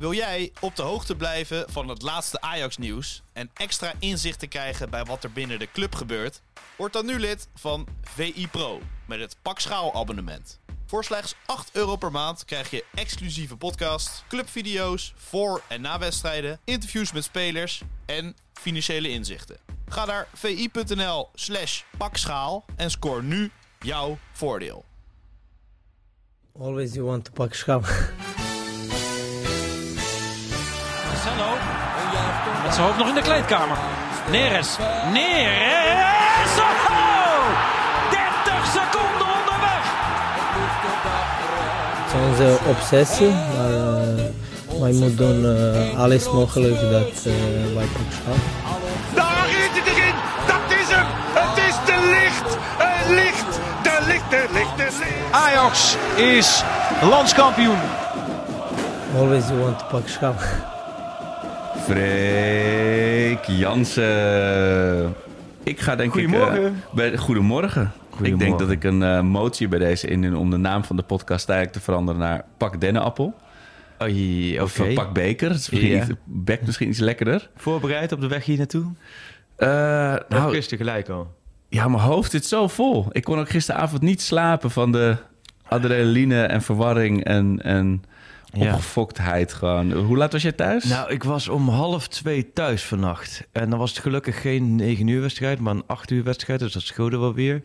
Wil jij op de hoogte blijven van het laatste Ajax-nieuws en extra inzicht te krijgen bij wat er binnen de club gebeurt? Word dan nu lid van VI Pro met het Pak Schaal abonnement. Voor slechts 8 euro per maand krijg je exclusieve podcasts, clubvideo's voor en na wedstrijden, interviews met spelers en financiële inzichten. Ga naar vi.nl slash pakschaal en scoor nu jouw voordeel. Always you want to pak schaal. Met zijn hoofd nog in de kleedkamer. Neres. Neres. Oh! 30 seconden onderweg. Het is onze obsessie, maar eh, wij moeten doen eh, alles mogelijk dat eh, wij pak schaal. Daar is het erin! Dat is hem! Het is de licht! Het licht! De licht, de licht, de licht! Ajax is landskampioen. Always you want to pak schaal. Freek Jansen. Ik ga denk Goedemorgen. ik... eh, bij, goedemorgen. Ik denk dat ik een eh, motie bij deze indien om de naam van de podcast eigenlijk te veranderen naar Pak Dennenappel. Oké. Of eh, Pak Beker. Dat is misschien iets, bekt misschien iets lekkerder. Voorbereid op de weg hier naartoe? Eh, nou, gisteren gelijk al. ja, mijn hoofd zit zo vol. Ik kon ook gisteravond niet slapen van de adrenaline en verwarring en, en Ja. opgefoktheid gewoon. Hoe laat was jij thuis? Nou, ik was om half twee thuis vannacht. En dan was het gelukkig geen 9 uur wedstrijd, maar een 8 uur wedstrijd. Dus dat scheelde wel weer.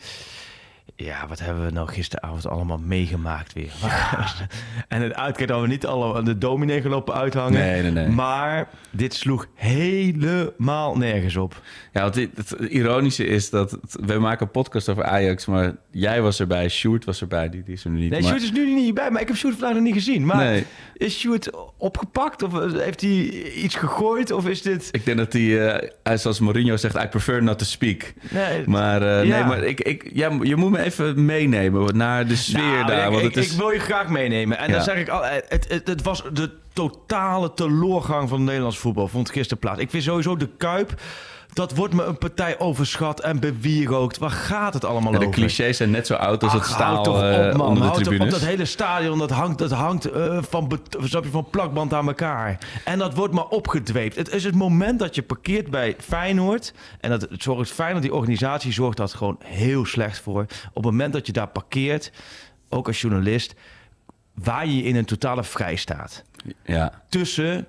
Ja, wat hebben we nou gisteravond allemaal meegemaakt weer? en het uitkijkt dat we niet allemaal de dominee gelopen uithangen. Nee, nee, nee. Maar dit sloeg helemaal nergens op. Ja, want het, het ironische is dat het- we maken een podcast over Ajax, maar jij was erbij, Sjoerd was erbij, die, die is er nu niet. Nee, maar- Sjoerd is nu niet bij, maar ik heb Sjoerd vandaag nog niet gezien. Maar Nee. is Sjoerd opgepakt? Of heeft hij iets gegooid? Of is dit... Ik denk dat hij, hij, zoals Mourinho zegt, I prefer not to speak. Nee, Maar, eh, Ja. nee, maar ik, ik, ja, je moet me even meenemen naar de sfeer Nou, daar. ik, want ik, het is, ik wil je graag meenemen. En dan zeg ik al, het, het, het was de totale teloorgang van het Nederlands voetbal. Vond gisteren plaats. Ik vind sowieso de Kuip. Dat wordt me een partij overschat en bewierookt. Waar gaat het allemaal Ja, de over? clichés zijn net zo oud als het staal toch eh, op, man. onder de toch op. tribunes. Dat hele stadion dat hangt, dat hangt eh, van, van plakband aan elkaar. En dat wordt maar opgedweept. Het is het moment dat je parkeert bij Feyenoord. En dat het zorgt Feyenoord, die organisatie, zorgt dat gewoon heel slecht voor. Op het moment dat je daar parkeert, ook als journalist, waar je in een totale vrij staat. Ja. Tussen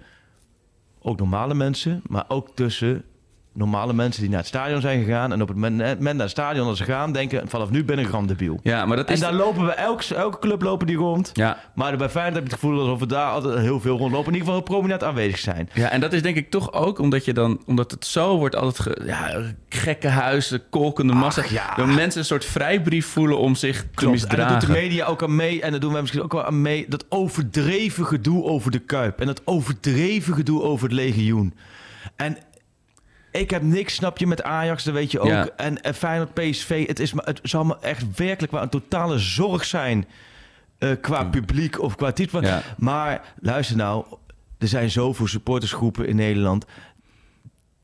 ook normale mensen, maar ook tussen normale mensen die naar het stadion zijn gegaan. En op het moment moment naar het stadion als ze gaan, denken vanaf nu ben ik randebiel. ja, maar dat En is... daar lopen we, elke, elke club lopen die rond. Ja. Maar bij Feyenoord heb je het gevoel alsof we daar altijd heel veel rondlopen. In ieder geval prominent aanwezig zijn. Ja, en dat is denk ik toch ook omdat je dan, omdat het zo wordt altijd ge- ja, gekke huizen, kolkende massa. ja. Dat mensen een soort vrijbrief voelen om zich te Klopt. En dat misdragen. doet de media ook aan mee. En dat doen wij misschien ook wel aan mee. Dat overdreven gedoe over de Kuip. En dat overdreven gedoe over het legioen. En ik heb niks, snap je, met Ajax, dat weet je ook. Ja. En, en Feyenoord, PSV, het, is, het zal me echt werkelijk wel een totale zorg zijn... eh, qua publiek of qua titel. Ja. Maar luister nou, er zijn zoveel supportersgroepen in Nederland.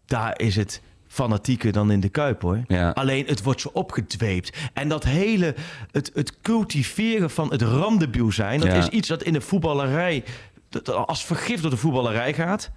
Daar is het fanatieker dan in de Kuip, hoor. Ja. Alleen het wordt zo opgedweept. En dat hele, het, het cultiveren van het randebiel zijn... dat Ja. is iets dat in de voetballerij... dat als vergif door de voetballerij gaat...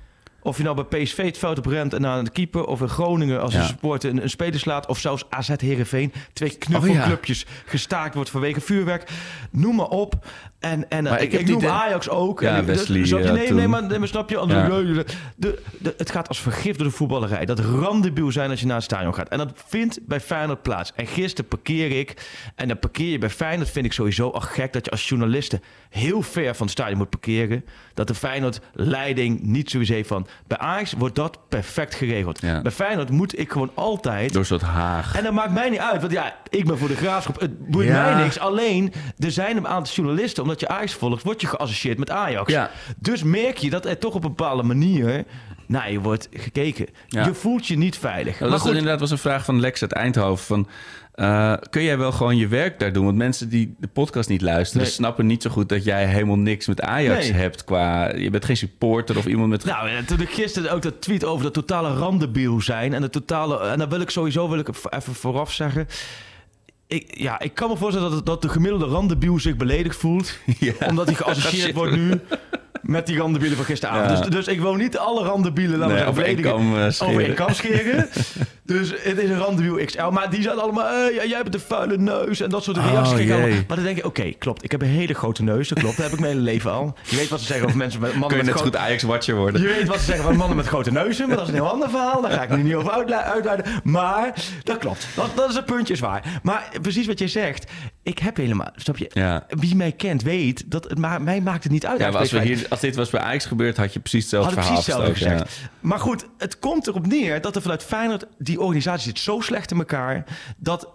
Of je nou bij PSV het veld op rent en naar de keeper... of in Groningen als Ja. een supporter een, een speler slaat... of zelfs AZ Heerenveen. Twee knuffelclubjes gestaakt wordt vanwege vuurwerk. Noem maar op. En, en Maar ik, ik ik noem de- Ajax ook. Ja, En ik- Wesley, ja, nee, nee, maar, nee, maar snap je? Ja. De, het gaat als vergif door de voetballerij. Dat randebiel zijn als je naar het stadion gaat. En dat vindt bij Feyenoord plaats. En gisteren parkeer ik. En dan parkeer je bij Feyenoord vind ik sowieso al gek... dat je als journaliste heel ver van het stadion moet parkeren. Dat de Feyenoord-leiding niet sowieso heeft van... Bij Ajax wordt dat perfect geregeld. Ja. Bij Feyenoord moet ik gewoon altijd... Door soort haag. En dat maakt mij niet uit, want ja, ik ben voor de graafschap. Het boeit mij niks. Alleen, er zijn een aantal journalisten, omdat je Ajax volgt, word je geassocieerd met Ajax. Ja. Dus merk je dat er toch op een bepaalde manier naar je wordt gekeken. Ja. Je voelt je niet veilig. Ja, maar dat goed, inderdaad was een vraag van Lex uit Eindhoven. Van, eh, kun jij wel gewoon je werk daar doen? Want mensen die de podcast niet luisteren... Nee. snappen niet zo goed dat jij helemaal niks met Ajax Nee. hebt. Qua, je bent geen supporter of iemand met... Nou, en toen ik gisteren ook dat tweet over dat totale randebiel zijn en de totale. En dan wil ik sowieso wil ik even vooraf zeggen. Ik, ja, ik kan me voorstellen dat, dat de gemiddelde randebiel zich beledigd voelt. Ja. Omdat hij geassocieerd wordt nu met die randenbielen van gisteravond. Ja. Dus, dus ik woon niet alle randenbielen laten Nee, over één beledigen. kam, eh, scheren. Één kam scheren. dus het is een randenwiel XL. Maar die zijn allemaal, eh, ja, jij hebt een vuile neus en dat soort Oh, reacties. Maar dan denk ik, oké, klopt. Ik heb een hele grote neus, dat klopt. Dat heb ik mijn hele leven al. Je weet wat ze zeggen over mensen met mannen Kun je met net goed Ajax-watcher worden. Je weet wat ze zeggen van mannen met grote neuzen, maar dat is een heel ander verhaal. Daar ga ik nu niet over uitle- uitleiden. Maar dat klopt. Dat, dat is een puntje zwaar. Maar precies wat je zegt, ik heb helemaal, snap je? Ja. Wie mij kent weet dat het ma mij maakt het niet uit. Ja, maar als, we hier, als dit was bij Ajax gebeurd, had je precies hetzelfde had ik verhaal precies hetzelfde gestoken, gezegd. Maar goed, het komt erop neer dat er vanuit Feyenoord... die organisatie zit zo slecht in elkaar... dat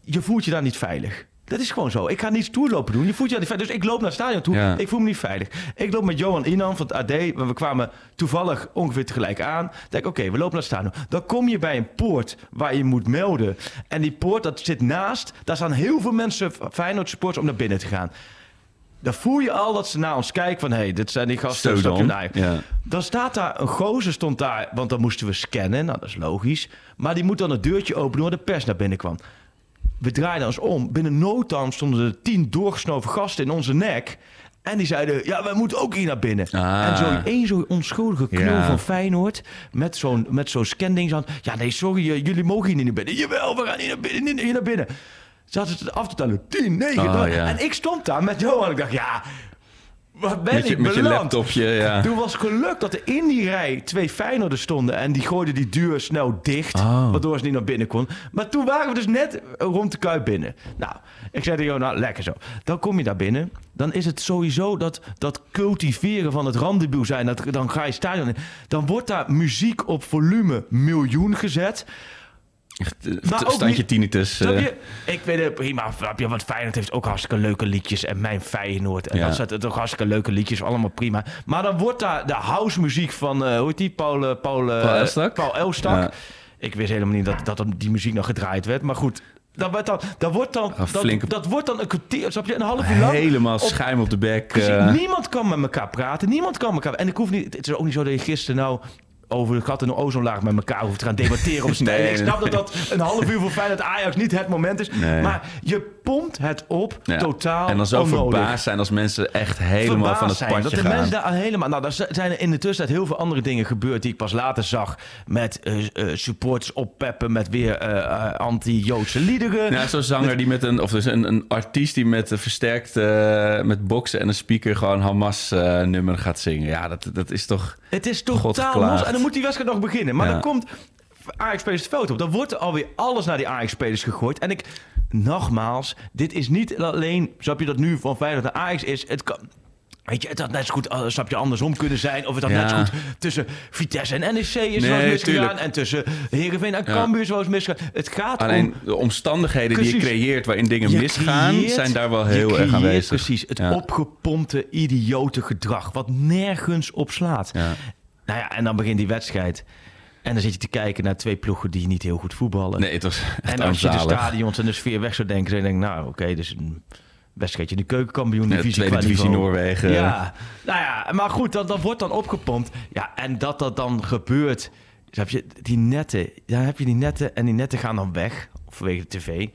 je voelt je daar niet veilig. Dat is gewoon zo. Ik ga niet stoerlopen doen. Je voelt je niet veilig. Dus ik loop naar het stadion toe. Ja. Ik voel me niet veilig. Ik loop met Johan Inan van het AD. want We kwamen toevallig ongeveer tegelijk aan. Ik denk, oké, we lopen naar het stadion. Dan kom je bij een poort waar je moet melden. En die poort, dat zit naast. Daar staan heel veel mensen, Feyenoord supporters, om naar binnen te gaan. Dan voel je al dat ze naar ons kijken van... hé, hey, dit zijn die gasten. Zo stap je. Ja. Dan staat daar een gozer, stond daar, want dan moesten we scannen. Nou, dat is logisch. Maar die moet dan het deurtje openen waar de pers naar binnen kwam. We draaiden ons om. Binnen no time stonden er tien doorgesnoven gasten in onze nek. En die zeiden, ja, wij moeten ook hier naar binnen. Ah. En zo één zo'n onschuldige knul Ja. van Feyenoord... met zo'n met zo'n scanding aan. Ja, nee, sorry, eh, jullie mogen hier niet naar binnen. Jawel, we gaan hier naar binnen, hier naar binnen. Zaten het af te tellen. 10, 9. Oh, ja. En ik stond daar met Johan. Ik dacht, ja, waar ben Met je, ik met je beland? laptopje, ja. Toen was geluk dat er in die rij twee Feyenoorders stonden... en die gooiden die deur snel dicht, Oh. waardoor ze niet naar binnen kon. Maar toen waren we dus net rond de Kuip binnen. Nou, ik zei tegen jou, nou, lekker zo. Dan kom je daar binnen. Dan is het sowieso dat, dat cultiveren van het randebiel zijn. Dat, dan ga je stadion in. Dan wordt daar muziek op volume miljoen gezet... Echt, eh, standje tinnitus. Eh. je? Ik weet het prima. Je? Want Feyenoord heeft ook hartstikke leuke liedjes. En mijn Feyenoord. En Ja. dan zijn ook hartstikke leuke liedjes. Allemaal prima. Maar dan wordt daar de house muziek van... eh hoe heet die? Paul, Paul, Paul Elstak? Paul Elstak. Ja. Ik wist helemaal niet dat, dat die muziek nog gedraaid werd. Maar goed. Dat wordt dan, dat wordt dan, Een dat, flinke- dat wordt dan een kwartier, snap je, een half uur lang. Helemaal schuim op de bek. Precies, niemand kan met elkaar praten. Niemand kan met elkaar. En ik hoef niet. Het is ook niet zo dat je gisteren nou over de gat en de ozonlaag met elkaar hoeft te gaan debatteren op. Nee, ik snap dat dat een half uur voor Feyenoord Ajax niet het moment is. Maar je pompt het op Ja. totaal En dan zo onnodig. verbaasd zijn als mensen echt helemaal Verbaasd van het zijn, padje dat de gaan. mensen daar helemaal. Nou, daar zijn er in de tussentijd heel veel andere dingen gebeurd die ik pas later zag. Met eh, eh, supporters oppeppen met weer eh, anti-Joodse liederen. Ja, zo'n zanger die met een, of dus een, een artiest die met een versterkt, met boksen en een speaker gewoon Hamas-nummer gaat zingen. Ja, dat, dat is toch. Het is totaal los. En dan moet die wedstrijd nog beginnen. Maar Ja. dan komt Ajax-spelers het veld op. Dan wordt er alweer alles naar die Ajax-spelers gegooid. En ik, nogmaals, dit is niet alleen, snap je dat nu van Feyenoord naar Ajax is. Het kan... Weet je, het had net zo goed, eh, snap je, andersom kunnen zijn. Of het had Ja. net zo goed tussen Vitesse en NEC is Nee, zoals misgegaan. tuurlijk. En tussen Heerenveen en Ja. Cambuur zoals misgegaan. Het gaat Alleen om... de omstandigheden die je creëert waarin dingen Je misgaan, creëert- zijn daar wel heel erg aanwezig. Precies, het Ja. opgepompte, idiote gedrag. Wat nergens op slaat. Ja. Nou ja, en dan begint die wedstrijd. En dan zit je te kijken naar twee ploegen die niet heel goed voetballen. Nee, het was en als je de stadions en de sfeer weg zou denken, dan denk ik, nou oké, dus een wedstrijdje in de keukenkampioen Ja, divisie. qua divisie. Noorwegen. Ja, nou ja, maar goed, dat, dat wordt dan opgepompt. Ja, en dat dat dan gebeurt, dus heb je die netten, dan heb je die netten en die netten gaan dan weg vanwege de tv.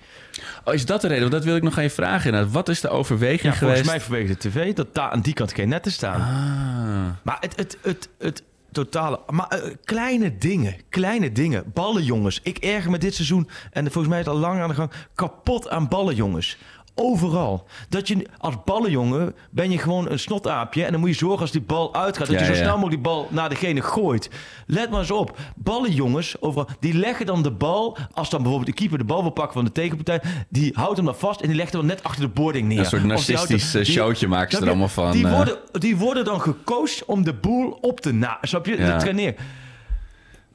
Oh, is dat de reden? Want dat wil ik nog even vragen. inderdaad. Wat is de overweging Ja, geweest? volgens mij vanwege de tv, dat daar aan die kant geen netten staan. Ah. Maar het, het, het, het totale... Maar eh, kleine dingen, kleine dingen. Ballenjongens. Ik erger me dit seizoen, en volgens mij is het al lang aan de gang... kapot aan ballenjongens. Overal. Dat je als ballenjongen ben je gewoon een snotaapje... en dan moet je zorgen als die bal uitgaat... dat Ja, je zo ja. snel mogelijk die bal naar degene gooit. Let maar eens op. Ballenjongens, overal, die leggen dan de bal... als dan bijvoorbeeld de keeper de bal wil pakken van de tegenpartij... die houdt hem dan vast en die legt hem net achter de boarding neer. Een soort narcistisch eh, die- showtje maken ze er allemaal van. Die eh. worden, die worden dan gecoacht om de boel op te na. Snap je? Ja. De trainer.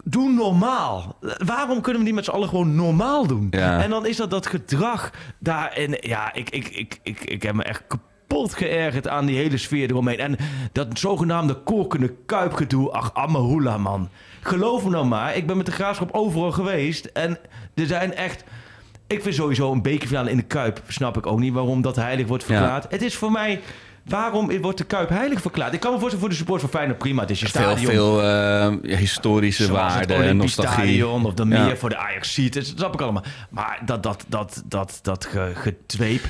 Doe normaal. Waarom kunnen we niet met z'n allen gewoon normaal doen? Ja. En dan is dat dat gedrag daarin. Ja, ik, ik, ik, ik, ik heb me echt kapot geërgerd aan die hele sfeer eromheen. En dat zogenaamde korkende kuipgedoe. Ach, Amahula, man. Geloof me nou maar. Ik ben met de graafschap overal geweest. En er zijn echt... Ik vind sowieso een bekerfinale in de Kuip. Snap ik ook niet waarom dat heilig wordt Ja. verklaard. Het is voor mij... Waarom wordt de Kuip heilig verklaard? Ik kan me voorstellen voor de support van Feyenoord prima. Het is je veel, stadion. veel eh, ja, historische waarden en nostalgie. Stadion of de Ja. meer voor de Ajax. Dat snap ik allemaal. Maar dat, dat, dat, dat, dat ge, getweep.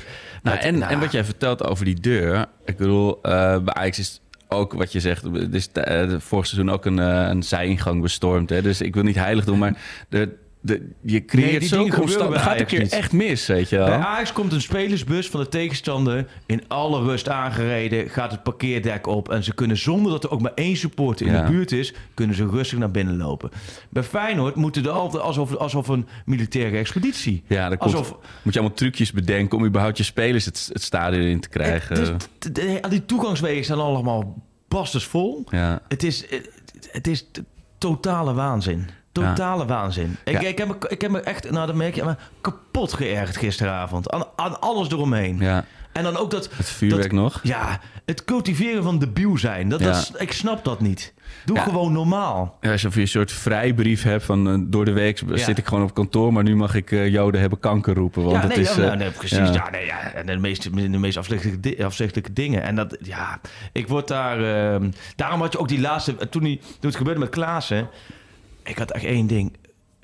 Nou, met- en, nou, en wat jij vertelt over die deur. Ik bedoel, eh, bij Ajax is ook wat je zegt, het is uh, vorig seizoen ook een, uh, een zijingang bestormd. Hè? Dus ik wil niet heilig doen, maar de, de, je creëert die zo constant. bij gaat een keer niet. echt mis, weet je wel. Bij Ajax komt een spelersbus van de tegenstander in alle rust aangereden, gaat het parkeerdek op en ze kunnen zonder dat er ook maar één supporter in Ja. de buurt is, kunnen ze rustig naar binnen lopen. Bij Feyenoord moeten er altijd alsof, alsof een militaire expeditie. Ja, komt, Alsof- moet je allemaal trucjes bedenken om überhaupt je spelers het, het stadion in te krijgen. Het- de- die toegangswegen zijn allemaal basters ja. Het is, het, is totale waanzin. Totale waanzin. Ik, Ja. ik, heb me, ik heb me echt, nou dat merk je, maar kapot geërgerd gisteravond. Aan, aan alles eromheen. ja, En dan ook dat... het vuurwerk dat- nog. Ja, het cultiveren van debiel zijn. Dat, Ja. dat is- ik snap dat niet. Doe Ja. gewoon normaal. Ja, alsof je een soort vrijbrief hebt van eh, door de week zit ik gewoon op kantoor, maar nu mag ik eh, Joden hebben kanker roepen. Want ja, het nee, is, ja, eh, nee, precies. ja. Nee, ja, en de meest, de meest afzichtelijke, afzichtelijke dingen. En dat, ja, ik word daar... ehm, daarom had je ook die laatste... Toen, die, toen het gebeurde met Klaassen... Ik had echt één ding.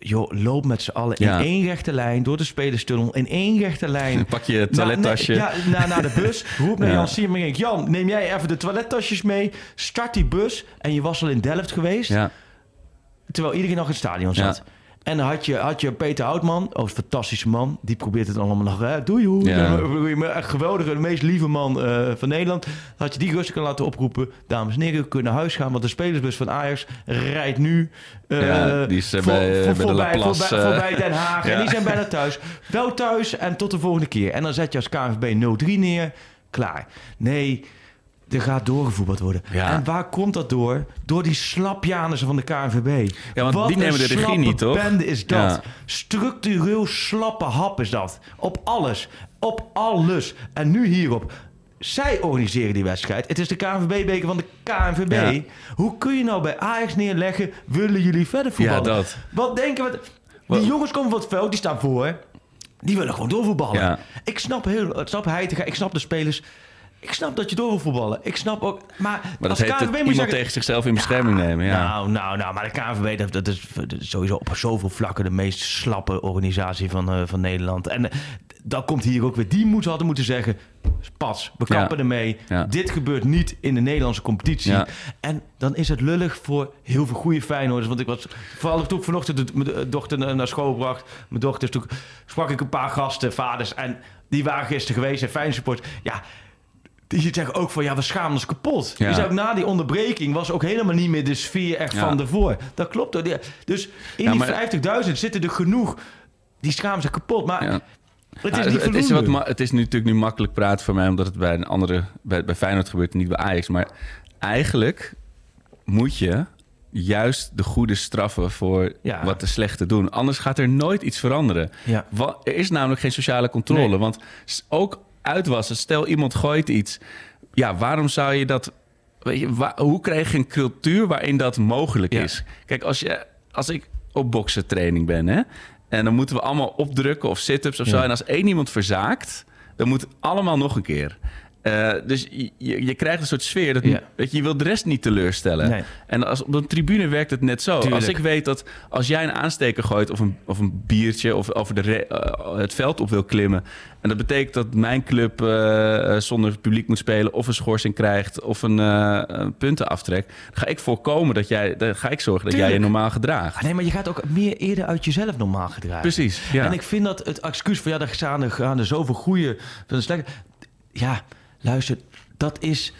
Joh, loop met z'n allen Ja. in één rechte lijn door de spelerstunnel. In één rechte lijn. Pak je Na- toilettasje. nee, ja, naar, naar de bus. Roep naar Ja. Jan Siermering. Jan, neem jij even de toilettasjes mee. Start die bus. En je was al in Delft geweest. Terwijl iedereen nog in het stadion zat. Ja. En dan had je, had je Peter Houtman, oh, een fantastische man. Die probeert het allemaal nog. Hè, doei hoe. Ja. Echt geweldige, de meest lieve man eh, van Nederland. Had je die rustig kunnen laten oproepen. Dames en heren, we kunnen naar huis gaan. Want de spelersbus van Ajax rijdt nu. Ja, die is, voor- bij, voor- bij de voorbij, Laplace, voorbij, voorbij Den Haag. En die zijn bijna thuis. Wel thuis en tot de volgende keer. En dan zet je als KNVB 0-3 neer. Klaar. Nee, er gaat doorgevoetbald worden. Ja. En waar komt dat door? Door die slapjanissen van de KNVB. Ja, want Wat die nemen de regie niet, toch? bende is dat. Ja. Structureel slappe hap is dat. Op alles. Op alles. En nu hierop. Zij organiseren die wedstrijd. Het is de KNVB-beker van de KNVB. Ja. Hoe kun je nou bij Ajax neerleggen... willen jullie verder voetballen? Ja, dat. Wat denken we... Die jongens komen van het veld, die staan voor. Die willen gewoon doorvoetballen. Ja. Ik snap heel... Ik snap Heitinga, ik snap de spelers... Ik snap dat je door wil voetballen. Ik snap ook... Maar, maar dat als heet KNVB moet iemand zeggen, tegen zichzelf in bescherming nemen. Ja. nou, nou, nou, maar de KNVB, dat, dat, is, dat sowieso op zoveel vlakken de meest slappe organisatie van, eh, van Nederland. En eh, dan komt hier ook weer, die moeten hadden moeten zeggen, pas, we Ja. kappen ermee. Ja. Dit gebeurt niet in de Nederlandse competitie. Ja. En dan is het lullig voor heel veel goede Feyenoorders. Want ik was, vooral toen ik vanochtend mijn dochter naar school bracht, mijn dochters, toen sprak ik een paar gasten, vaders, en die waren gisteren geweest en Feyenoord support. Ja, die zeggen ook van ja, we schamen ons kapot. Ja. Je zei ook na die onderbreking was ook helemaal niet meer de sfeer echt Ja. van daarvoor. Dat klopt. hoor. Dus in Ja, die maar- 50.000 zitten er genoeg. Die schamen zich kapot. Maar het is Nou, niet het, is wat het is nu natuurlijk nu makkelijk praten voor mij, omdat het bij een andere, bij, bij Feyenoord gebeurt en niet bij Ajax. Maar eigenlijk moet je juist de goede straffen voor Ja. wat de slechte doen. Anders gaat er nooit iets veranderen. Ja. Wa- er is namelijk geen sociale controle. Nee. Want ook uitwassen, stel iemand gooit iets. Ja, waarom zou je dat... Weet je, hoe krijg je een cultuur waarin dat mogelijk Ja. is? Kijk, als, je, als ik op boksen training ben... Hè, en dan moeten we allemaal opdrukken of sit-ups of zo... En als één iemand verzaakt, dan moet het allemaal nog een keer... Eh, dus je, je krijgt een soort sfeer dat, Ja. dat je, je wil de rest niet teleurstellen. Nee. En als, op een tribune werkt het net zo. Tuurlijk. Als ik weet dat als jij een aansteker gooit of een, of een biertje of over de eh, het veld op wil klimmen. En dat betekent dat mijn club eh, zonder publiek moet spelen of een schorsing krijgt of een, een puntenaftrek. Dan ga ik voorkomen dat jij, dan ga ik zorgen dat jij je normaal gedraagt. Ah, nee, maar je gaat ook meer eerder uit jezelf normaal gedragen. Precies, ja. En ik vind dat het excuus van ja, daar gaan er, gaan er zoveel goede van de slechte. Ja, luister, dat is.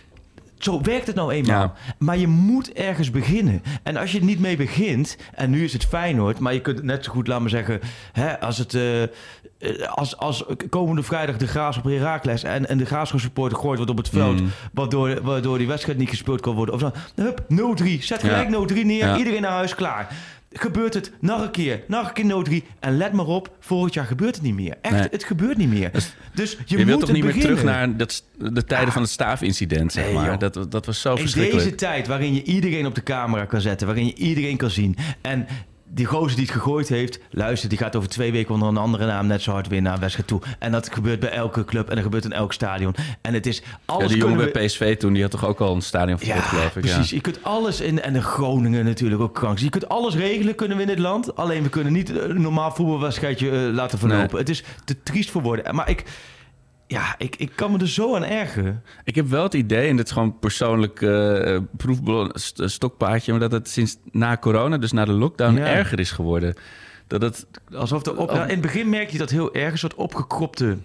Zo werkt het nou eenmaal. Ja. Maar je moet ergens beginnen. En als je er niet mee begint, en nu is het Feyenoord, maar je kunt het net zo goed, laten we zeggen, hè, als het. eh, eh, als, als komende vrijdag de Graas op Herakles en, en de Graafschap supporter gegooid wordt op het veld, Mm. waardoor, waardoor die wedstrijd niet gespeeld kan worden. Of zo, hup, 0-3, zet gelijk 0-3 neer, Ja. iedereen naar huis, klaar. Gebeurt het nog een keer, nog een keer 0-3. En let maar op, volgend jaar gebeurt het niet meer. Echt, Nee. het gebeurt niet meer. Dus je, Je, moet wilt toch niet meer terug naar dat, de tijden van het staafincident, zeg maar. Dat, dat was zo In verschrikkelijk. deze tijd waarin je iedereen op de camera kan zetten, waarin je iedereen kan zien. En die gozer die het gegooid heeft, luister, die gaat over twee weken onder een andere naam net zo hard weer naar een wedstrijd toe. En dat gebeurt bij elke club en dat gebeurt in elk stadion. En het is Ja, alles die jongen kunnen bij we- PSV toen, die had toch ook al een stadion Ja, geloof ik. precies. Ja. Je kunt alles in. En de Groningen natuurlijk ook krank. Je kunt alles regelen kunnen we in dit land. Alleen we kunnen niet een normaal voetbalwedstrijdje eh, laten verlopen. Nee. Het is te triest voor woorden. Maar ik. Ja, ik, ik kan me er zo aan ergeren. Ik heb wel het idee, en dat is gewoon persoonlijk eh proefballon, st- stokpaardje, maar dat het sinds na corona, dus na de lockdown, Ja. erger is geworden. Dat het, Alsof de op, Oh. in het begin merk je dat heel erg, een soort opgekropte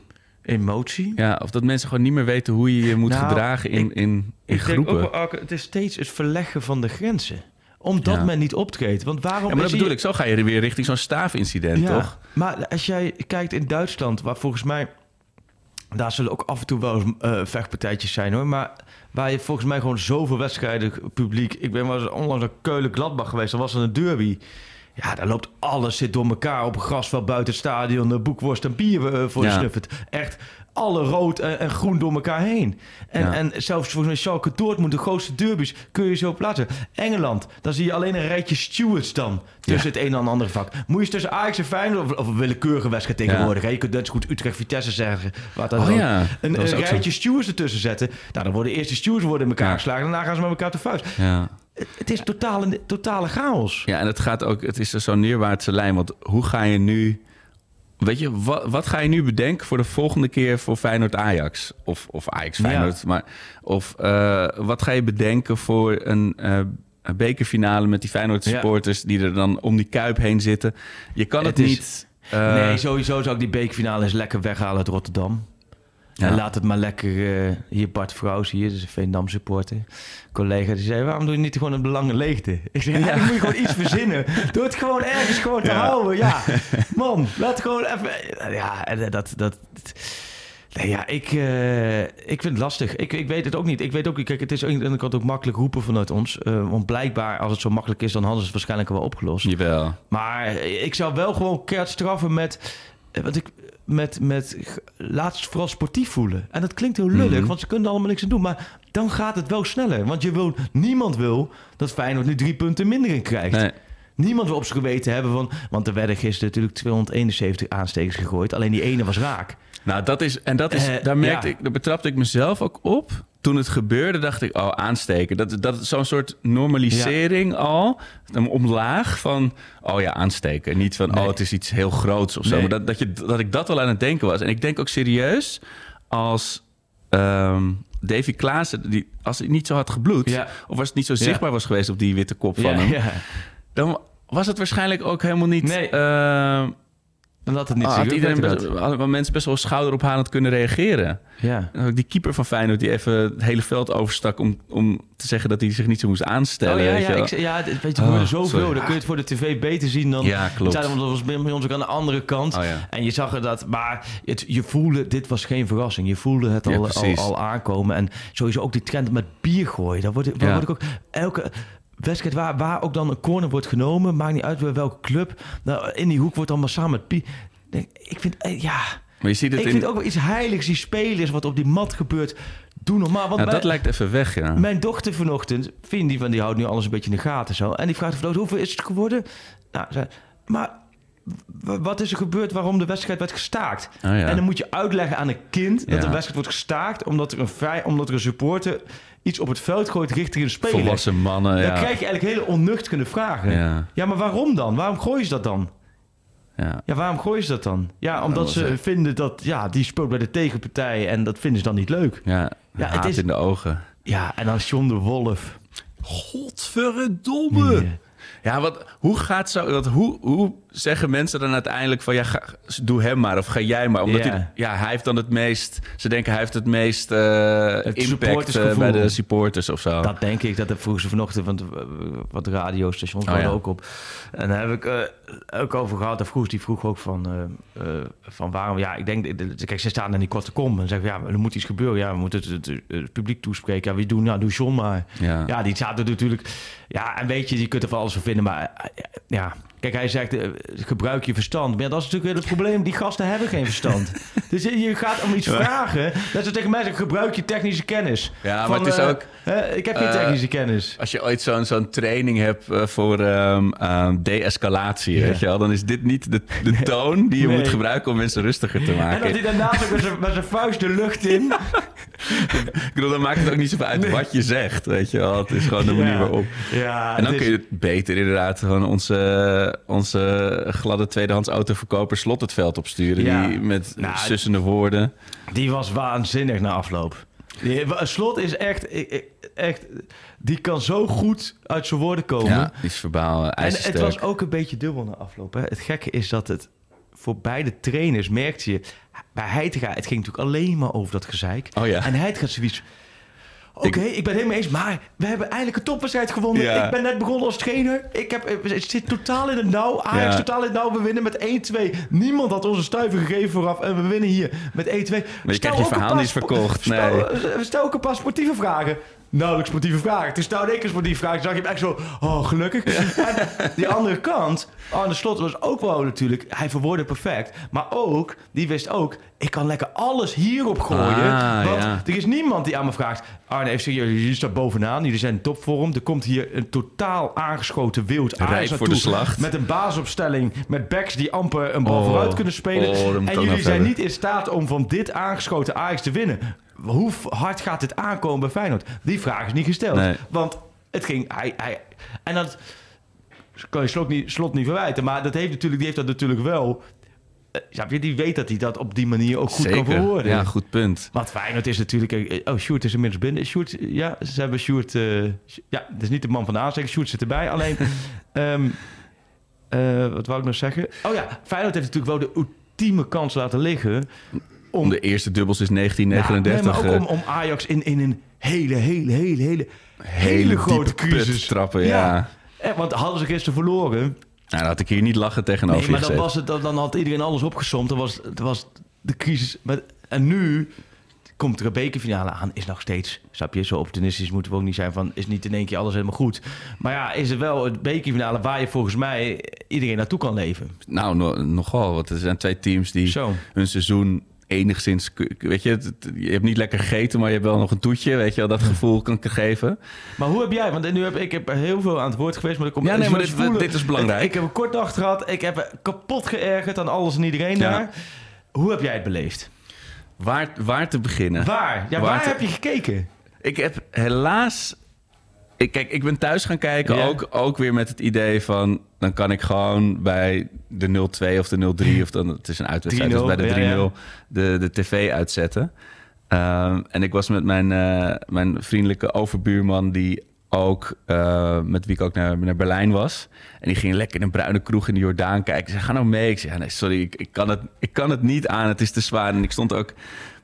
emotie. ja, of dat mensen gewoon niet meer weten hoe je je moet Nou, gedragen in, ik- in, in Ik groepen. denk ook het is steeds het verleggen van de grenzen. Omdat Ja. men niet optreedt. Want waarom ja, maar dat bedoel ik, zo ga je weer richting zo'n staafincident, Ja, toch? Maar als jij kijkt in Duitsland, waar volgens mij... Daar zullen ook af en toe wel eens eh, vechtpartijtjes zijn hoor. Maar waar je volgens mij gewoon zoveel wedstrijden publiek... Ik ben wel eens onlangs naar Keulen-Gladbach geweest. Dan was er een derby. Ja, daar loopt alles zit door elkaar op een grasveld buiten het stadion. Boekworst en bier eh, voor Ja. snuffert. Echt alle rood en, en groen door elkaar heen. En, Ja. en zelfs volgens mij Schalke Dortmund, de grootste derbies, kun je zo plaatsen. Engeland, dan zie je alleen een rijtje stewards dan tussen het een en ander vak. Moet je eens tussen Ajax en Feyenoord of, of een willekeurige wedstrijd tegenwoordig. hè? Je kunt net zo goed Utrecht-Vitesse zeggen. Wat dan Oh ja, Een, een ook zo. rijtje stewards ertussen zetten. Nou, dan worden eerst de stewards worden in elkaar Ja. geslagen. Daarna gaan ze met elkaar te vuist. Ja. Het, het is totale, totale chaos. ja, en het gaat ook, het is zo'n neerwaartse lijn. Want hoe ga je nu, weet je, wat, wat ga je nu bedenken voor de volgende keer voor Feyenoord-Ajax? Of, of Ajax-Feyenoord, maar of eh, wat ga je bedenken voor een... eh, een bekerfinale met die Feyenoord supporters die er dan om die kuip heen zitten. Je kan het, Het is- niet. eh, nee, sowieso zou ik die bekerfinale eens lekker weghalen uit Rotterdam. Ja. En laat het maar lekker... eh, hier Bart Vrouws, hier, dus een Veendam supporter. Collega, die zei, waarom doe je niet gewoon een belangen leegte? Ik zei, ja, dan moet je gewoon iets verzinnen. Doe het gewoon ergens gewoon te Ja. houden. Ja, man, laat gewoon even... Ja, en dat... dat Nee, ja, ik, eh, ik vind het lastig. Ik, ik weet het ook niet. Ik weet ook, kijk, het is aan de ene kant ook makkelijk roepen vanuit ons. eh, want blijkbaar, als het zo makkelijk is, dan hadden ze het waarschijnlijk wel opgelost. Jawel. Maar ik zou wel gewoon keert straffen met. eh, Wat ik. Met, met. Laat vooral sportief voelen. En dat klinkt heel lullig, Mhm. want ze kunnen allemaal niks aan doen. Maar dan gaat het wel sneller. Want je wil, niemand wil dat Feyenoord nu drie punten minder in krijgt. Nee. Niemand wil op zijn geweten hebben van. Want er werden gisteren natuurlijk 271 aanstekers gegooid. Alleen die ene was raak. Nou, dat is, en dat is, Eh, daar merkte ja. ik, daar betrapte ik mezelf ook op. Toen het gebeurde, dacht ik, oh, aansteken. Dat, dat is zo'n soort normalisering al. Een omlaag van, oh ja, aansteken. Niet van, Nee. oh, het is iets heel groots of zo. Nee. Maar dat, dat, je, dat ik dat wel aan het denken was. En ik denk ook serieus, als ehm, Davy Klaassen, die, als hij niet zo had gebloed... Ja. of als het niet zo zichtbaar was geweest op die witte kop van hem... dan was het waarschijnlijk ook helemaal niet... Nee. ehm, Dan had het niet zo had iedereen best, dat. hadden mensen best wel schouderophalend kunnen reageren. Ja. Die keeper van Feyenoord die even het hele veld overstak om, om te zeggen dat hij zich niet zo moest aanstellen. Oh ja, weet ja, ik, ja, weet je, Oh, zoveel. sorry. Dan kun je het voor de tv beter zien dan... Ja, klopt. Dat was bij ons ook aan de andere kant. Oh ja. En je zag er dat, maar het, je voelde, dit was geen verrassing. Je voelde het Ja, al, al, aankomen. En sowieso ook die trend met bier gooien. Daar word, ik- daar word ik ook elke wedstrijd waar, waar ook dan een corner wordt genomen, maakt niet uit bij welke club. Nou, in die hoek wordt dan massaal met. Nee, Ik vind, eh, ja, Maar je ziet het ik in... vind ook wel iets heiligs. Die spelers, wat op die mat gebeurt, doe normaal. Want dat lijkt even weg, ja. mijn dochter vanochtend, die, van, die houdt nu alles een beetje in de gaten zo. En die vraagt vanochtend, hoeveel is het geworden? Nou, zei, maar wat is er gebeurd waarom de wedstrijd werd gestaakt? Oh ja. En dan moet je uitleggen aan een kind dat Ja. de wedstrijd wordt gestaakt... omdat er een, vrij, omdat er een supporter iets op het veld gooit richting een speler. Volwassen mannen, Dan ja. krijg je eigenlijk hele onnuchterende vragen. Ja. Maar waarom dan? Waarom gooien ze dat dan? ja. Ja, waarom gooien ze dat dan? Ja, omdat ze vinden dat... Ja, die speelt bij de tegenpartij en dat vinden ze dan niet leuk. Ja, Ja, het is- in de ogen. Ja, en dan John de Wolf. Godverdomme! Ja. Ja, wat, hoe gaat zo... Wat, hoe, hoe zeggen mensen dan uiteindelijk van... Ja, ga, doe hem maar of ga jij maar. Omdat Ja. hij, ja, hij heeft dan het meest... Ze denken hij heeft het meest eh, impact eh, bij de supporters of zo. Dat denk ik. Dat vroeg ze vanochtend, want eh, wat radiostations Oh, waren ja. ook op. En daar heb ik ook over gehad. En vroeg die vroeg ook van, van waarom. Ja, ik denk, de- kijk, ze staan in die korte kom en zeggen ja, er moet iets gebeuren. Ja, we moeten het, het, het publiek toespreken. Ja, wie doen? Nou, doe John maar. Ja. Ja, die zaten natuurlijk. Ja, en weet je, je kunt er van alles van vinden, maar ja. Kijk, hij zegt, eh, gebruik je verstand. Maar ja, dat is natuurlijk weer het probleem. Die gasten hebben geen verstand. dus je, je gaat om iets vragen. Dat ze tegen mij zeggen, gebruik je technische kennis. Ja, maar het is eh, ook- hè, ik heb geen eh, technische kennis. Als je ooit zo'n zo'n training hebt eh, voor ehm ehm, de-escalatie, Ja. weet je wel, dan is dit niet de, de toon die je Nee. moet gebruiken om mensen rustiger te En dat maken. hij daarnaast ook met zijn- vuist de lucht in. Ik bedoel, dan maakt het ook niet zoveel uit wat je zegt, weet je wel. Het is gewoon de manier Ja. waarop. Ja, En dan kun je het beter inderdaad gewoon onze onze, gladde tweedehands autoverkoper Slot het veld opsturen. Ja. Die met Nou, sussende woorden. Die was waanzinnig na afloop. Die, Slot is echt, echt... Die kan zo goed uit zijn woorden komen. Ja, die is verbaal eh, en het was ook een beetje dubbel na afloop. Hè. Het gekke is dat het voor beide trainers merkte je... Bij Heitinga, het ging natuurlijk alleen maar over dat gezeik. Oh ja. En Heitinga zoiets... Oké, ik, ben het helemaal eens, maar we hebben eindelijk een topwedstrijd gewonnen. Ja. Ik ben net begonnen als trainer. Ik heb, het zit totaal in het nauw. Ajax Ja. totaal in het nauw. We winnen met 1-2. Niemand had onze stuiver gegeven vooraf. En we winnen hier met 1-2. Maar je krijgt je verhaal niet verkocht, Stel, stel ook een paar sportieve vragen. Nauwelijks sportieve vragen. Toen stelde ik een sportieve vraag. Toen zag je hem echt zo, oh gelukkig. En die andere kant, Arne Slot was ook wel natuurlijk, hij verwoordde perfect. Maar ook, die wist ook, ik kan lekker alles hierop gooien. Ah, want ja. er is niemand die aan me vraagt, Arne, even serieus, jullie staan bovenaan. Jullie zijn in topvorm. Er komt hier een totaal aangeschoten wild Ajax voor de slacht. Met een basisopstelling, met backs die amper een bal Oh. vooruit kunnen spelen. Oh, en jullie zijn hebben. niet in staat om van dit aangeschoten Ajax te winnen. Hoe hard gaat dit aankomen bij Feyenoord? Die vraag is niet gesteld. Nee. Want het ging... Hij, hij, en dat kan je slot niet, slot niet verwijten. Maar dat heeft natuurlijk, die heeft dat natuurlijk wel... eh, je, die weet dat hij dat op die manier ook goed kan verwoorden. Ja, goed punt. Want Feyenoord is natuurlijk... eh, Oh, Sjoerd is inmiddels binnen. Sjoerd, ja, ze hebben Sjoerd... eh, ja, dat is niet de man van de aanzegging. Sjoerd zit erbij. Alleen... ehm, eh, wat wou ik nog zeggen? Oh ja, Feyenoord heeft natuurlijk wel de ultieme kans laten liggen... Om de eerste dubbels is Ja, 1939. nee, maar ook eh, om, om Ajax in, in een hele, hele, hele, hele, hele, grote crisis. trappen, ja. Eh, want hadden ze gisteren verloren... Nou, dan had ik hier niet lachen tegenover Nee, maar dan, was het, dan, had iedereen alles opgesomd. Dan was, dan was de crisis... Met, en nu komt er een bekerfinale aan. Is nog steeds, snap je, zo optimistisch moeten we ook niet zijn van... is niet in één keer alles helemaal goed. Maar ja, is het wel het bekerfinale waar je volgens mij iedereen naartoe kan leven. Nou, no- nogal. Want er zijn twee teams die Zo. hun seizoen enigszins... Weet je, het- je hebt niet lekker gegeten, maar je hebt wel nog een toetje. Weet je wel, dat gevoel kan ik geven. Maar hoe heb jij, want nu heb ik heb heel veel aan het woord geweest, maar, er komt, Ja, nee, maar dit- voelen- dit is belangrijk. Ik, ik heb een kort dag gehad, ik heb kapot geërgerd aan alles en iedereen Ja. daar. Hoe heb jij het beleefd? Waar, waar te beginnen? Waar? Ja, Waar waar te- heb je gekeken? Ik heb helaas... Ik, kijk, ik ben thuis gaan kijken, Ja. ook, ook weer met het idee van... dan kan ik gewoon bij de 0-2 of de 0-3... of dan, het is een uitwedstrijd, dus 3-0, bij de 3-0 ja, ja. De, de tv uitzetten. Ehm, en ik was met mijn, eh, mijn vriendelijke overbuurman... die ook, eh, met wie ik ook naar, naar Berlijn was. En die ging lekker in een bruine kroeg in de Jordaan kijken. Ze ga nou mee. Ik zei, ja, nee, sorry, ik, ik, kan het, ik kan het niet aan. Het is te zwaar. En ik stond ook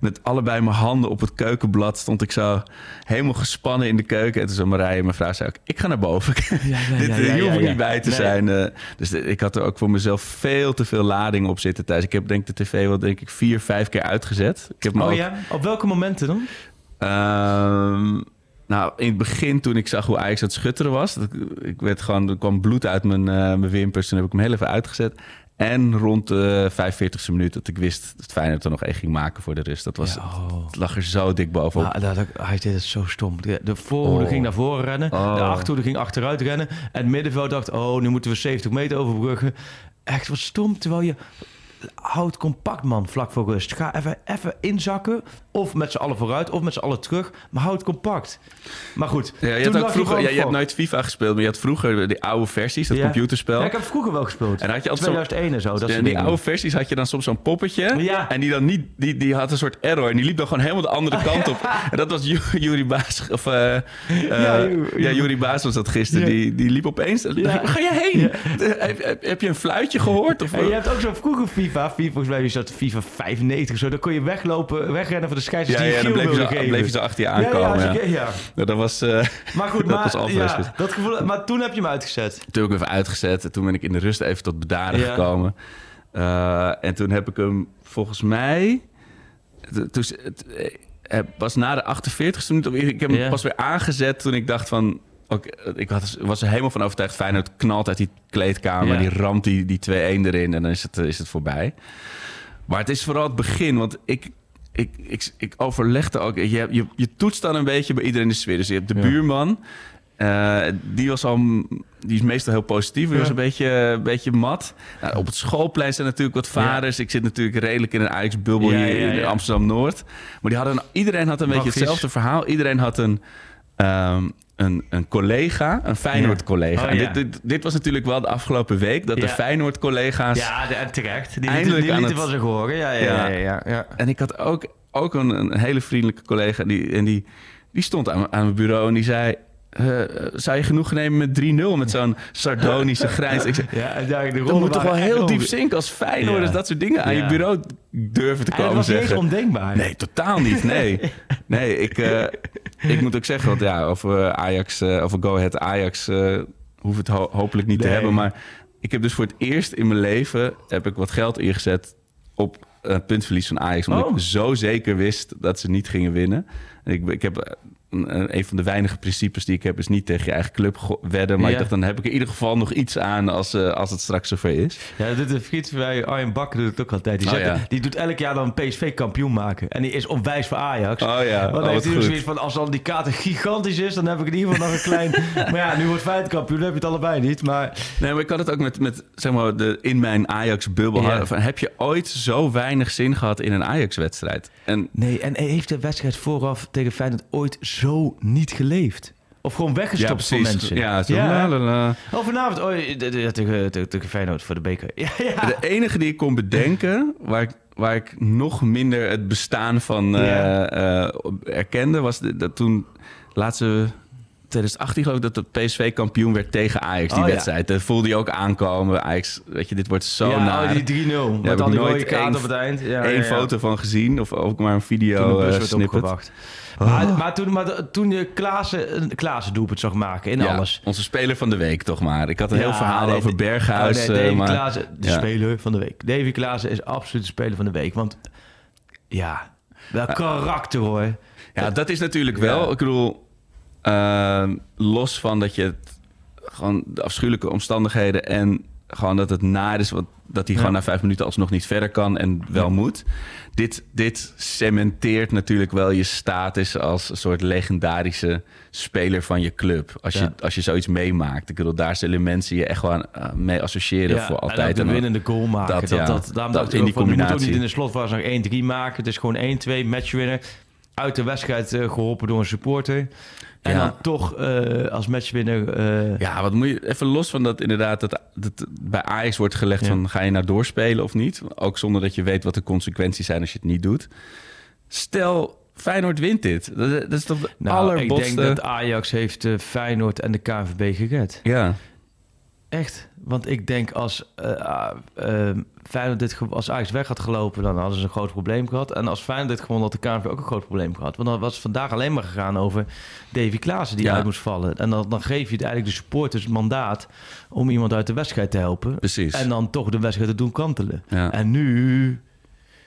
met allebei mijn handen op het keukenblad. Stond ik zo helemaal gespannen in de keuken. En toen zei Marije, mijn vrouw, zei ook, ik ga naar boven. Dit, ja, ja, hoef ik ja. niet bij te Nee. zijn. eh. dus de- ik had er ook voor mezelf veel te veel lading op zitten thuis. Ik heb denk ik de tv wel denk ik vier, vijf keer uitgezet. Ik heb Oh ook, ja? Op welke momenten dan? Ehm, nou, in het begin toen ik zag hoe Ajax aan het schutteren was... dat, ik werd gewoon, er kwam bloed uit mijn, eh, mijn wimpers. Toen heb ik hem heel even uitgezet. En rond de 45e minuut dat ik wist dat Feyenoord er nog één ging maken voor de rust. Dat was, Ja, oh. Het lag er zo dik bovenop. Ah, dat, dat- hij deed het zo stom. De, de voorhoede Oh. ging naar voren rennen. Oh. De achterhoede ging achteruit rennen. En het middenveld dacht, oh, nu moeten we 70 meter overbruggen. Echt wat stom. Terwijl je... Houd compact, man, vlak voor rust. Ga even, even inzakken. Of met z'n allen vooruit, of met z'n allen terug. Maar houd compact. Maar goed. Ja, je, had vroeger, gewoon ja, je hebt nooit FIFA gespeeld, maar je had vroeger die oude versies, dat Ja. computerspel. Ja, ik heb vroeger wel gespeeld. En had je altijd zo- 2001 en zo. Dat die dingen. oude versies had je dan soms zo'n poppetje. Ja. En die dan niet, die, die had een soort error. En die liep dan gewoon helemaal de andere kant op. En dat was Ju- Juri Baas. Of, eh, eh, Ja, Ju- ja, Juri Baas was dat gisteren. Die, die liep opeens. Ga je heen? Heb, heb, heb je een fluitje gehoord? Of, En je hebt ook zo vroeger FIFA, FIFA volgens mij is dat FIFA 95 of zo. Dan kon je weglopen, wegrennen voor de ja, scheidsrechter die ja, je dan bleef je, zo, geven. bleef je zo achter je Ja, ja, aankomen. Ja, ja. Ja, dat was... eh, Maar goed, Dat maar, was ja, dat gevoel, maar toen heb je hem uitgezet. toen heb ik hem even uitgezet. En toen ben ik in de rust even tot bedaren Ja. gekomen. Eh, en toen heb ik hem volgens mij... Toen, het, eh, was na de 48e minuut... of Ik heb hem Ja. pas weer aangezet toen ik dacht van... Oké, ik had, was er helemaal van overtuigd. Feyenoord knalt uit die kleedkamer. Ja. Die ramt die, die 2-1 erin. En dan is het, is het voorbij. Maar het is vooral het begin. Want ik, ik, ik, ik overlegde ook... Je, je, je toetst dan een beetje bij iedereen de sfeer. Dus je hebt de Ja. buurman... eh, die was al, die is meestal heel positief. Die Ja. was een beetje, een beetje mat. Nou, op het schoolplein zijn natuurlijk wat vaders. Ik zit natuurlijk redelijk in een Ajax-bubbel Ja, hier in. Amsterdam-Noord. Maar die hadden, iedereen had een beetje hetzelfde verhaal. Iedereen had een, ehm, een, een collega, een Feyenoord-collega. Oh, En ja. dit, dit, dit was natuurlijk wel de afgelopen week... dat de. Feyenoord-collega's... Ja, de- en terecht. Die, Eindelijk die aan het- zich horen. Ja, ja, ja. Ja. ja, ja, En ik had ook, ook een, een hele vriendelijke collega... die, en die, die stond aan, aan mijn bureau en die zei... eh, zou je genoeg nemen met 3-0? Met zo'n sardonische grijns. Ik zei, Ja, daar, de dat moet toch wel heel diep zinken als Feyenoorders... Ja. dat soort dingen aan Ja. je bureau durven te En dat komen was niet eens zeggen. ondenkbaar. Nee, totaal niet. Nee, nee ik, eh, ik moet ook zeggen, want ja, over Ajax, eh, over Go Ahead Ajax hoef het ho- hopelijk niet te hebben. Maar ik heb dus voor het eerst in mijn leven heb ik wat geld ingezet op een puntverlies van Ajax. Omdat Oh. ik zo zeker wist dat ze niet gingen winnen. En ik, ik heb een, een van de weinige principes die ik heb, is niet tegen je eigen club wedden. Maar Ja. ik dacht, dan heb ik in ieder geval nog iets aan als, eh, als het straks zover is. Ja, een vriend van mij, Arjen Bakker, doet het ook altijd. Die, Oh, zet- ja. die doet elk jaar dan PSV kampioen maken. En die is onwijs voor Ajax. Oh ja, Want oh, heeft hij zoiets van, als dan die kaart gigantisch is, dan heb ik in ieder geval nog een klein... maar ja, nu wordt Feyenoord kampioen, dan heb je het allebei niet. Maar Nee, maar ik had het ook met, met zeg maar, de, in mijn Ajax-bubbel. Ja. Heb je ooit zo weinig zin gehad in een Ajax-wedstrijd? En nee, en heeft de wedstrijd vooraf tegen Feyenoord ooit zo niet geleefd? Of gewoon weggestopt voor mensen? Ja, zo la, la, la. Oh, vanavond oh, de- de- tegen, Feyenoord voor de beker. Ja, ja. De enige die ik kon bedenken, waar ik, waar ik nog minder het bestaan van eh, Ja. eh, erkende, was de- dat toen laatste 2018 geloof ik dat de PSV kampioen werd tegen Ajax die Oh, ja. wedstrijd. Dat voelde je ook aankomen. Ajax, weet je, dit wordt zo ja, naar. oh, die 3-0. heb met al die nooit rode kaart één- op het eind. Ja, ja. foto van gezien of ook maar een video de bus eh, werd snippet. opgewacht. Maar, maar, toen, maar toen je Klaassen een Klaassen doelpunt zag maken in alles. Onze speler van de week toch maar. Ik had een heel verhaal nee, over Berghuis. Oh, nee, eh, maar, Klaassen, de speler van de week. Davy Klaassen is absoluut de speler van de week. Want ja, wel karakter hoor. Ja, dat is natuurlijk wel. Ik bedoel, eh, los van dat je het gewoon de afschuwelijke omstandigheden en gewoon dat het naar is, want dat hij gewoon na vijf minuten alsnog niet verder kan en wel moet. Dit, dit cementeert natuurlijk wel je status als een soort legendarische speler van je club. Als, Ja. je, als je zoiets meemaakt. Ik bedoel, daar zullen mensen je echt gewoon eh, mee associëren voor altijd. de En dan- winnende goal maken. dat, Dat, ja. dat, daarom Dat ik in die van, je moet ook combinatie. niet in de slotfase nog 1-3 maken. Het is gewoon 1-2 matchwinner. Uit de wedstrijd eh, geholpen door een supporter. En Ja. dan toch eh, als matchwinner... eh, Ja, wat moet je even los van dat inderdaad dat, dat bij Ajax wordt gelegd Ja. van ga je nou doorspelen of niet? Ook zonder dat je weet wat de consequenties zijn als je het niet doet. Stel, Feyenoord wint dit. Dat, dat is toch de Nou, allerbotste... ik denk dat Ajax heeft Feyenoord en de KNVB gered. Ja, Echt. Want ik denk als ah, eh, Feyenoord dit als Ajax weg had gelopen, dan hadden ze een groot probleem gehad. En als Feyenoord dit gewonnen, had de KNVB ook een groot probleem gehad. Want dan was het vandaag alleen maar gegaan over Davy Klaassen die Ja. uit moest vallen. En dan, dan geef je het eigenlijk de supporters het mandaat om iemand uit de wedstrijd te helpen. precies. En dan toch de wedstrijd te doen kantelen. Ja. En nu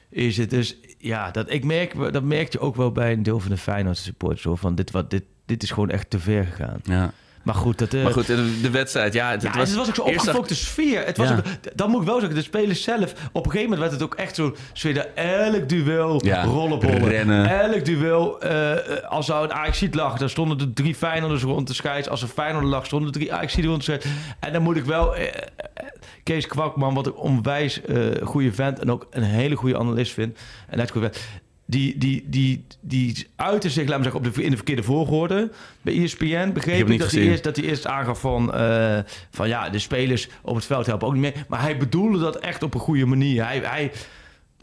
is het dus... Ja, dat, ik merk, dat merk je ook wel bij een deel van de Feyenoord supporters. Hoor, van dit, wat, dit, dit is gewoon echt te ver gegaan. ja. Maar goed, dat... eh, Maar goed, de, de wedstrijd, ja, het, ja, was, het was ook zo opgefokte sfeer. Het was Ja. ook, dan moet ik wel zeggen, de spelers zelf... Op een gegeven moment werd het ook echt zo sfeer... dat Elk duel, Ja, rollenbollen. rennen. Elk duel, eh, als zou een ajax lag... dan stonden er drie Feyenoorders rond de scheids. Als er Feyenoord lag, stonden er drie ajax rond de scheids. En dan moet ik wel... eh, Kees Kwakman, wat ik onwijs goede vent... en ook een hele goede analist vind... en net goed vent, die, die, die, die uiten zich, laat me zeggen, op de, in de verkeerde volgorde. Bij ESPN begreep ik dat hij, eerst, dat hij eerst aangaf van, eh, van... ja, de spelers op het veld helpen ook niet mee. Maar hij bedoelde dat echt op een goede manier. Hij, hij,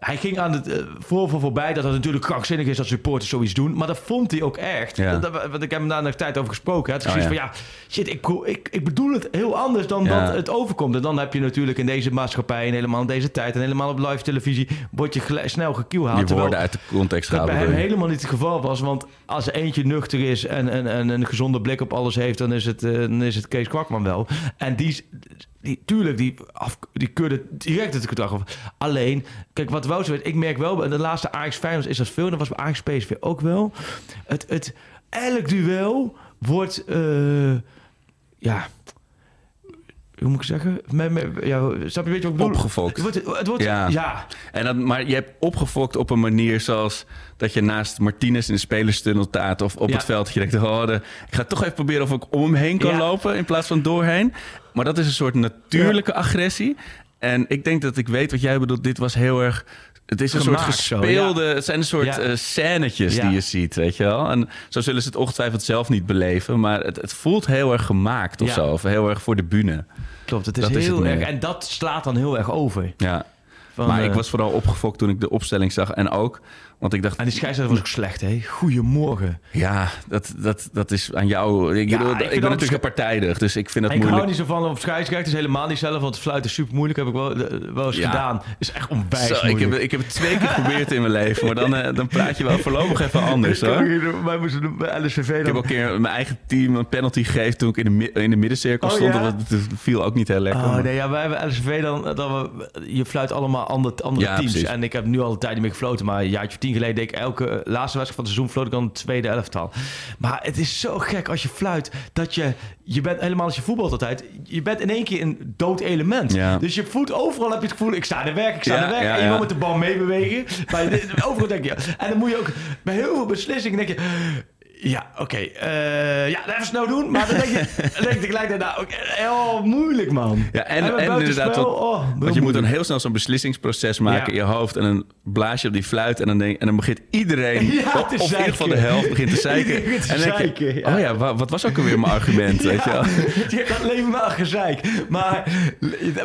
hij ging aan het eh, voorval voorbij dat het natuurlijk krankzinnig is dat supporters zoiets doen. Maar dat vond hij ook echt. Ja. Dat, dat- want ik heb hem daar nog tijd over gesproken. Het is Oh, ja. van, ja, shit, ik, ik, ik bedoel het heel anders dan Ja. dat het overkomt. En dan heb je natuurlijk in deze maatschappij en helemaal in deze tijd... en helemaal op live televisie, word je snel gekielhaald. je woorden uit de context dat gehaald. bij hem helemaal niet het geval was. Want als er eentje nuchter is en, en, en een gezonde blik op alles heeft, dan is het, eh, dan is het Kees Kwakman wel. En die, is- die tuurlijk, die, af, die keurde direct het gedrag af. Alleen, kijk, wat Wouter weet, ik merk wel, de laatste Ajax Feyenoord is dat veel. Dat was bij Ajax PSV ook wel. Het, het, elk duel wordt, eh, ja... Hoe moet ik zeggen? Met, met, ja, snap je, weet je wat ik bedoel? Opgefokt. Het wordt, het wordt, Ja. ja. En dan, maar je hebt opgefokt op een manier zoals dat je naast Martinez in de spelerstunnel staat of op Ja. het veld. Dat je denkt, oh, de- ik ga toch even proberen of ik om hem heen kan Ja. lopen in plaats van doorheen. Maar dat is een soort natuurlijke agressie. En ik denk dat ik weet wat jij bedoelt. Dit was heel erg het is een Gemaakt soort zo, gespeelde... Het zijn een soort Ja. eh, scènetjes Ja. die je ziet, weet je wel. En zo zullen ze het ongetwijfeld zelf niet beleven. Maar het, het voelt heel erg gemaakt of zo. Of heel erg voor de bühne. Klopt, het is Dat is heel het erg. En dat slaat dan heel erg over. Ja. Van, maar ik eh, was vooral opgefokt toen ik de opstelling zag. En ook, want ik dacht... En die scheidsrechter was ook slecht, hè? Goedemorgen. Ja, dat, dat, dat is aan jou. Ik, Ja, bedoel, ik ik, vind ben natuurlijk partijdig, dus ik vind dat ik hou moeilijk. niet zo van op scheidsrechters, helemaal niet zelf, want fluiten is super moeilijk. Heb ik wel, eh, wel eens Ja. gedaan. Is echt onwijs Zo, ik, moeilijk. heb, ik heb het twee keer geprobeerd in mijn leven, maar dan, eh, dan praat je wel voorlopig even anders hoor. Wij moesten bij LSVV Ik heb dan... ook een keer mijn eigen team een penalty gegeven toen ik in de, in de middencirkel Oh, stond. ja? Dat, viel ook niet heel lekker. Oh nee, ja, wij hebben LSV dan, dan we- je fluit allemaal andere, andere Ja, teams. precies. En ik heb nu al een tijd niet meer gefloten, maar een jaartje of tien geleden deed ik elke eh, laatste wedstrijd van het seizoen floot ik dan het tweede elftal. Maar het is zo gek als je fluit dat je, je bent helemaal als je voetbalt altijd, je bent in één keer een dood element. Ja. Dus je voelt overal heb je het gevoel, ik sta de werk, ik sta Ja, de werk. ja, en je wil met de bal meebewegen. Maar overal denk je, en dan moet je ook bij heel veel beslissingen denk je. Ja, oké. eh, ja, even snel doen. Maar dan denk je, dan denk je tegelijkertijd, nou, heel moeilijk, man. Ja, en, met en inderdaad, want, oh, want je moet dan heel snel zo'n beslissingsproces maken Ja. in je hoofd. En dan blaas je op die fluit en dan, denk, en dan begint iedereen, Ja, of, in ieder geval de helft, begint te zeiken. Iedereen begint te en dan denk je, zeiken, ja. oh ja, wa- wat was ook alweer mijn argument, weet je wel? Je hebt alleen maar gezeik. Maar,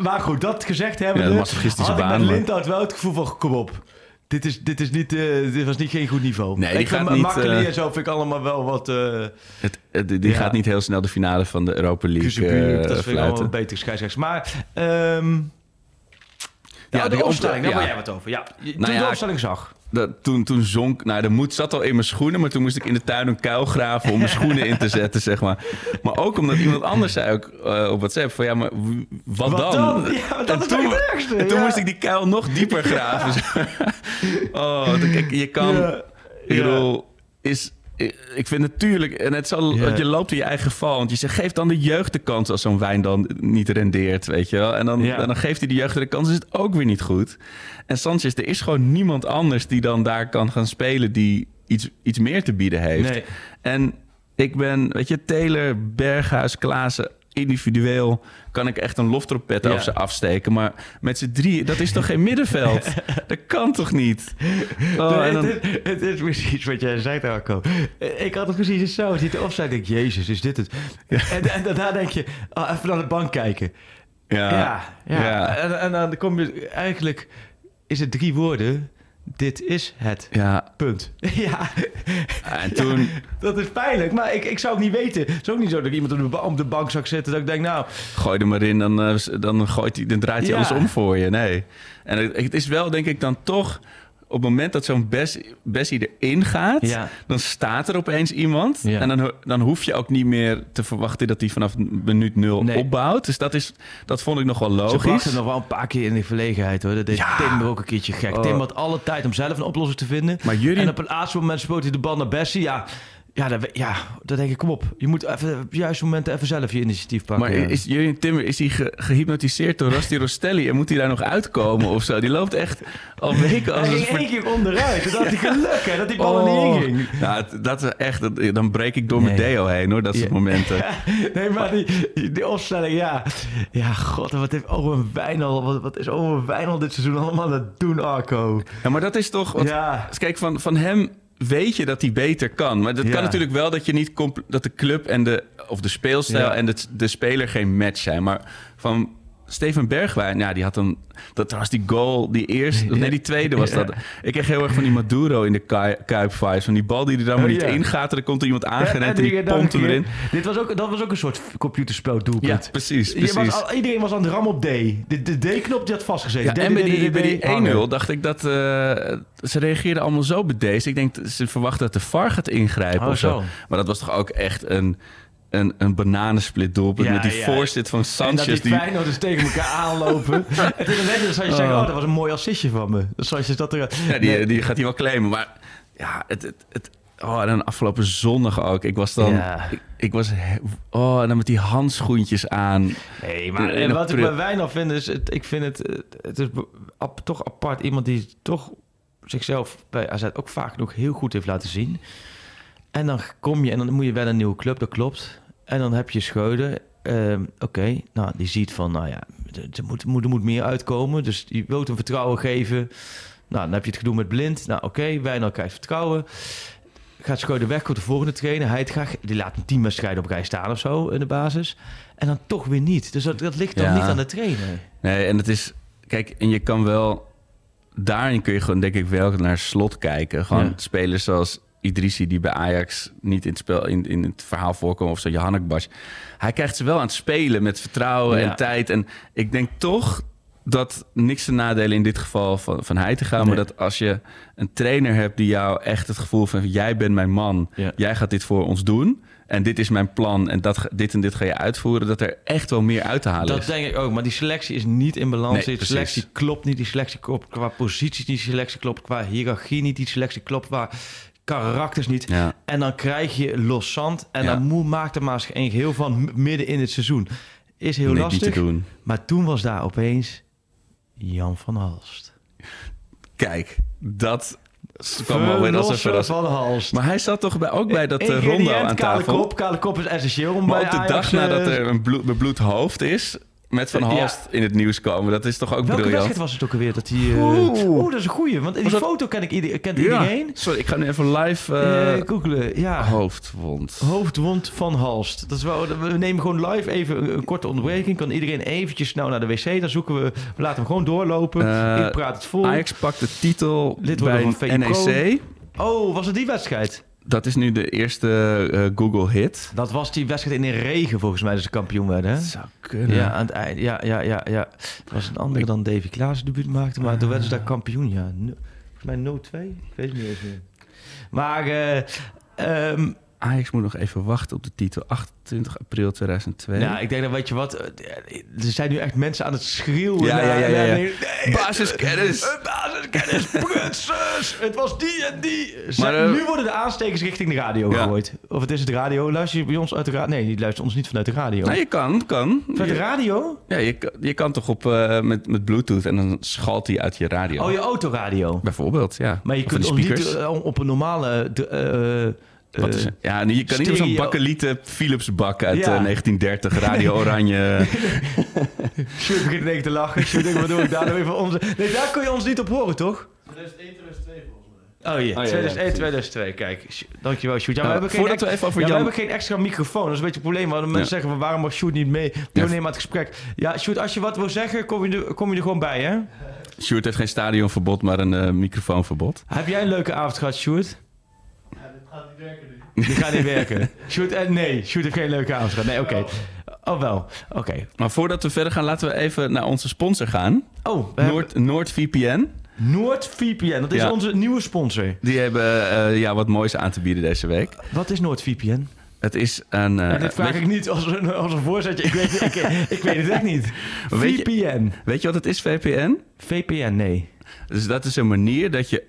maar goed, dat gezegd hebben Ja, de masochistische had ik baan, met Lindhout wel het gevoel van, kom op. Dit, is, dit, is niet, eh, dit was niet geen goed niveau. Nee, die ik gaat niet, eh, en zo vind ik allemaal wel wat... eh Het, het- die Ja. gaat niet heel snel de finale van de Europa League eh, dat vind ik allemaal beter scheidsrechts. Maar, ehm ja, Ja, de opstelling, daar opstelling, wil ja. jij wat over. Ja, toen Nou je de ja, opstelling zag. Dat, toen, toen zonk, nou de moed zat al in mijn schoenen, maar toen moest ik in de tuin een kuil graven om mijn schoenen in te zetten, zeg maar. Maar ook omdat iemand anders zei ook eh, op WhatsApp van ja, maar wat, Wat dan? dan? Ja, maar dat En is toen, het ergste, En toen ja. moest ik die kuil nog dieper graven. Oh, kijk, je kan, Ja, ik bedoel, is, ik vind natuurlijk, en het zal, je loopt in je eigen val, want je zegt geef dan de jeugd de kans als zo'n wijn dan niet rendeert, weet je wel. En dan, en dan geeft hij de jeugd de kans, is het ook weer niet goed. En Sanchez, er is gewoon niemand anders die dan daar kan gaan spelen die iets, iets meer te bieden heeft. Nee. En ik ben, weet je, Taylor, Berghuis, Klaassen, individueel kan ik echt een loftrompet Ja. over ze afsteken. Maar met z'n drie, dat is toch geen middenveld? dat kan toch niet? Oh, Nee, dan- het, is- het is precies wat jij zei, Arco. Ik had het precies zo. Het ziet erop zijn. Ik denk, jezus, is dit het? En, en daarna denk je, ah, even naar de bank kijken. ja, Ja, ja. ja. En, en dan kom je, eigenlijk is het drie woorden. Dit is het. Ja, Punt. Ja, en toen... dat is pijnlijk. Maar ik, ik zou ook niet weten. Het is ook niet zo dat ik iemand op de, ba- op de bank zag zitten. Dat ik denk, nou, Gooi er maar in, dan, eh, dan, gooit hij, dan draait hij Ja. alles om voor je. Nee. En het, het is wel, denk ik, dan toch... Op het moment dat zo'n Bessie, Bessie erin gaat... Ja. dan staat er opeens iemand. Ja. En dan, dan hoef je ook niet meer te verwachten... dat hij vanaf minuut nul Nee. opbouwt. Dus dat, is, dat vond ik nog wel ze logisch. brachten nog wel een paar keer in de verlegenheid hoor. Dat deed Ja. Tim ook een keertje gek. Oh. Tim had alle tijd om zelf een oplossing te vinden. Maar jullie- En op het laatste moment spoot hij de bal naar Bessie. Ja, ja, dat, ja, dan denk ik, kom op. Je moet even, op het juiste moment even zelf je initiatief pakken. Maar is Jurjen Timmer is hij ge- gehypnotiseerd door Rasti Rostelli... en moet hij daar nog uitkomen of zo? Die loopt echt al weken als Hij een... ging één keer onderuit. Toen had hij geluk hè, dat die bal er Oh. niet in ging. Ja, dat is echt... dat- Dan breek ik door mijn deo heen, hoor. Dat soort Ja. momenten. Nee, maar die, die, opstelling, ja. Ja, god, wat heeft Owen Wijnal, wat, wat is Owen Wijnal dit seizoen allemaal aan het doen, Arco? Ja, maar dat is toch... Wat, Ja. Kijk, van, van hem weet je dat hij beter kan. Maar dat Ja. kan natuurlijk wel dat je niet... dat de club en de... of de speelstijl Ja. en de, de speler geen match zijn. Maar van... Steven Bergwijn, ja, die had een... Dat was die goal, die eerste... Nee, die tweede was dat. Ik kreeg heel erg van die Maduro in de kui- Kuip. Van die bal die er dan maar Oh, niet ja. ingaat... en dan komt er iemand aangerend en die- pompt hem erin. Dit was ook, dat was ook een soort computerspel doelpunt. Ja, precies, precies. was iedereen was aan het rammen op D. De, de D-knop die had vastgezeten. D, en bij die, D, bij D, die 1-0 hangen. dacht ik dat... eh, ze reageerden allemaal zo bedeesd. Ik denk, ze verwachten dat de VAR gaat ingrijpen Oh, of zo. zo. Maar dat was toch ook echt een, een, een bananensplit doelpunt... Ja, met die ja. voorzit van En dat Sanchez. die Die, Feyenoorders tegen elkaar aanlopen. en toen net zou je zeggen, Oh. oh, dat was een mooi assistje van me. Dus zoals je dat er... ja, die, Nee. die gaat hij wel claimen. Maar ja, het... het, het Oh, en dan afgelopen zondag ook. Ik was dan... Ja. Ik, ik was... Oh, en dan met die handschoentjes aan. Nee, maar en wat ik bij Wijnal vind is, het, ik vind het, het, het is ap- toch apart. Iemand die toch zichzelf bij AZ ook vaak genoeg heel goed heeft laten zien. En dan kom je en dan moet je wel een nieuwe club, dat klopt. En dan heb je Scheuden. Ehm, Oké, nou die ziet van, nou ja, er er moet, moet, er moet meer uitkomen. Dus die wil hem vertrouwen geven. Nou, dan heb je het gedoe met Blind. Nou, oké, okay, Wijnald krijgt vertrouwen. Gaat Schreuder weg, komt de volgende trainer. Hij graag, die laat een teamwedstrijd op rij staan of zo in de basis. En dan toch weer niet. Dus dat, dat ligt dan Ja. niet aan de trainer. Nee, en het is... Kijk, en je kan wel... Daarin kun je gewoon, denk ik, wel naar slot kijken. Gewoon Ja. spelers zoals Idrissi, die bij Ajax niet in het, spel, in, in het verhaal voorkomen. Of zo, Johannek Bas. Hij krijgt ze wel aan het spelen met vertrouwen Ja. en tijd. En ik denk toch dat niks te nadelen in dit geval van, van hij te gaan. Maar dat als je een trainer hebt die jou echt het gevoel van... jij bent mijn man, Ja. jij gaat dit voor ons doen... en dit is mijn plan en dat, dit en dit ga je uitvoeren... dat er echt wel meer uit te halen Dat is. denk ik ook. Maar die selectie is niet in balans. Nee, die precies. selectie klopt niet. Die selectie klopt qua posities niet. Die selectie klopt qua hiërarchie niet. Die selectie klopt qua karakters niet. Ja. En dan krijg je los zand. En dan moet, maakt er maar eens een geheel van midden in het seizoen. Is heel Nee, lastig. niet te doen. Maar toen was daar opeens Jan van Halst. Kijk, dat kwam wel weer als een verrassing. van Halst. Maar hij zat toch bij, ook bij dat eh, rondo aan kale tafel. Kop. Kale kop is essentieel om Maar bij op de Ajax, dag nadat eh, er een bloed, bebloed hoofd is... met Van Ja. Halst in het nieuws komen. Dat is toch ook Welke briljant? wedstrijd was het ook alweer? Dat die, eh, Oeh. Oeh, dat is een goeie. Want in die dat- foto ken ik ieder, kent Ja. iedereen. Sorry, ik ga nu even live... eh, Eh googelen, ja. hoofdwond. Hoofdwond van Halst. Dat is wel, we nemen gewoon live even een, een korte onderbreking. Kan iedereen eventjes snel naar de wc. Dan zoeken we, we laten hem gewoon doorlopen. Ik praat het vol. Ajax pakt de titel Lid worden bij van. NEC. Oh, was het die wedstrijd? Dat is nu de eerste eh, Google hit. Dat was die wedstrijd in de regen volgens mij dat ze kampioen werden. Hè? zou kunnen. Ja, aan het eind. Ja, ja, ja, ja. Het was een andere dan Davy Klaas debuut maakte. Maar toen werden ze daar kampioen. Ja, No- volgens mij 0-2. Ik weet het niet eens meer. Maar eh, ehm, Ajax moet nog even wachten op de titel. 28 april 2002. nou, ik denk dat, weet je wat, eh, er zijn nu echt mensen aan het schreeuwen. Ja, ja, ja, ja, ja. nee, Basiskennis. eh, Basiskennis, prinses. Het was die en die. Maar, eh, nu worden de aanstekers richting de radio Ja. gegooid. Of het is het radio. Luister je bij ons uit de radio? Nee, je luistert ons niet vanuit de radio. Nou, je kan, kan. Vanuit de radio? ja, je, kan- je kan toch op, met, met bluetooth en dan schalt hij uit je radio. Oh, je autoradio. Bijvoorbeeld, ja. Maar je Of kunt die ons niet op een normale... Wat is eh? Ja, nu, je kan niet op zo'n bakkelieten Philips bak uit Ja. eh, 1930, Radio Oranje. Sjoerd begint in één keer te lachen. Sjoerd, denkt, wat doe ik daar nou weer voor onze... Nee, daar kun je ons niet op horen, toch? 2001, 2002 volgens mij. Oh ja, ja, 2001, precies. 2002. Kijk, dankjewel Sjoerd. Ja, Nou, we hebben geen voordat we ex- even over ja, we Jan- hebben geen extra microfoon. Dat is een beetje het probleem. Want mensen Ja. zeggen van waarom mag Sjoerd niet mee deelnemen aan het gesprek. Ja, Sjoerd, als je wat wil zeggen, kom je er, kom je er gewoon bij, hè? Sjoerd heeft geen stadionverbod, maar een eh, microfoonverbod. Heb jij een leuke avond gehad, Sjoerd? Dit gaat niet werken. Sjoerd, eh, nee, Sjoerd heeft geen leuke avond gehad. Nee, oké. Oh, wel. Oké. Maar voordat we verder gaan, laten we even naar onze sponsor gaan. Oh, we hebben Noord, NoordVPN. NoordVPN. Dat is Ja. onze nieuwe sponsor. Die hebben eh, ja, wat moois aan te bieden deze week. Wat is NoordVPN? Het is een... eh, en dit vraag weet, ik niet als een, als een voorzetje. Ik weet, ik, ik weet het echt niet. Weet je- VPN. weet je wat het is, VPN? VPN, nee. Dus dat is een manier dat je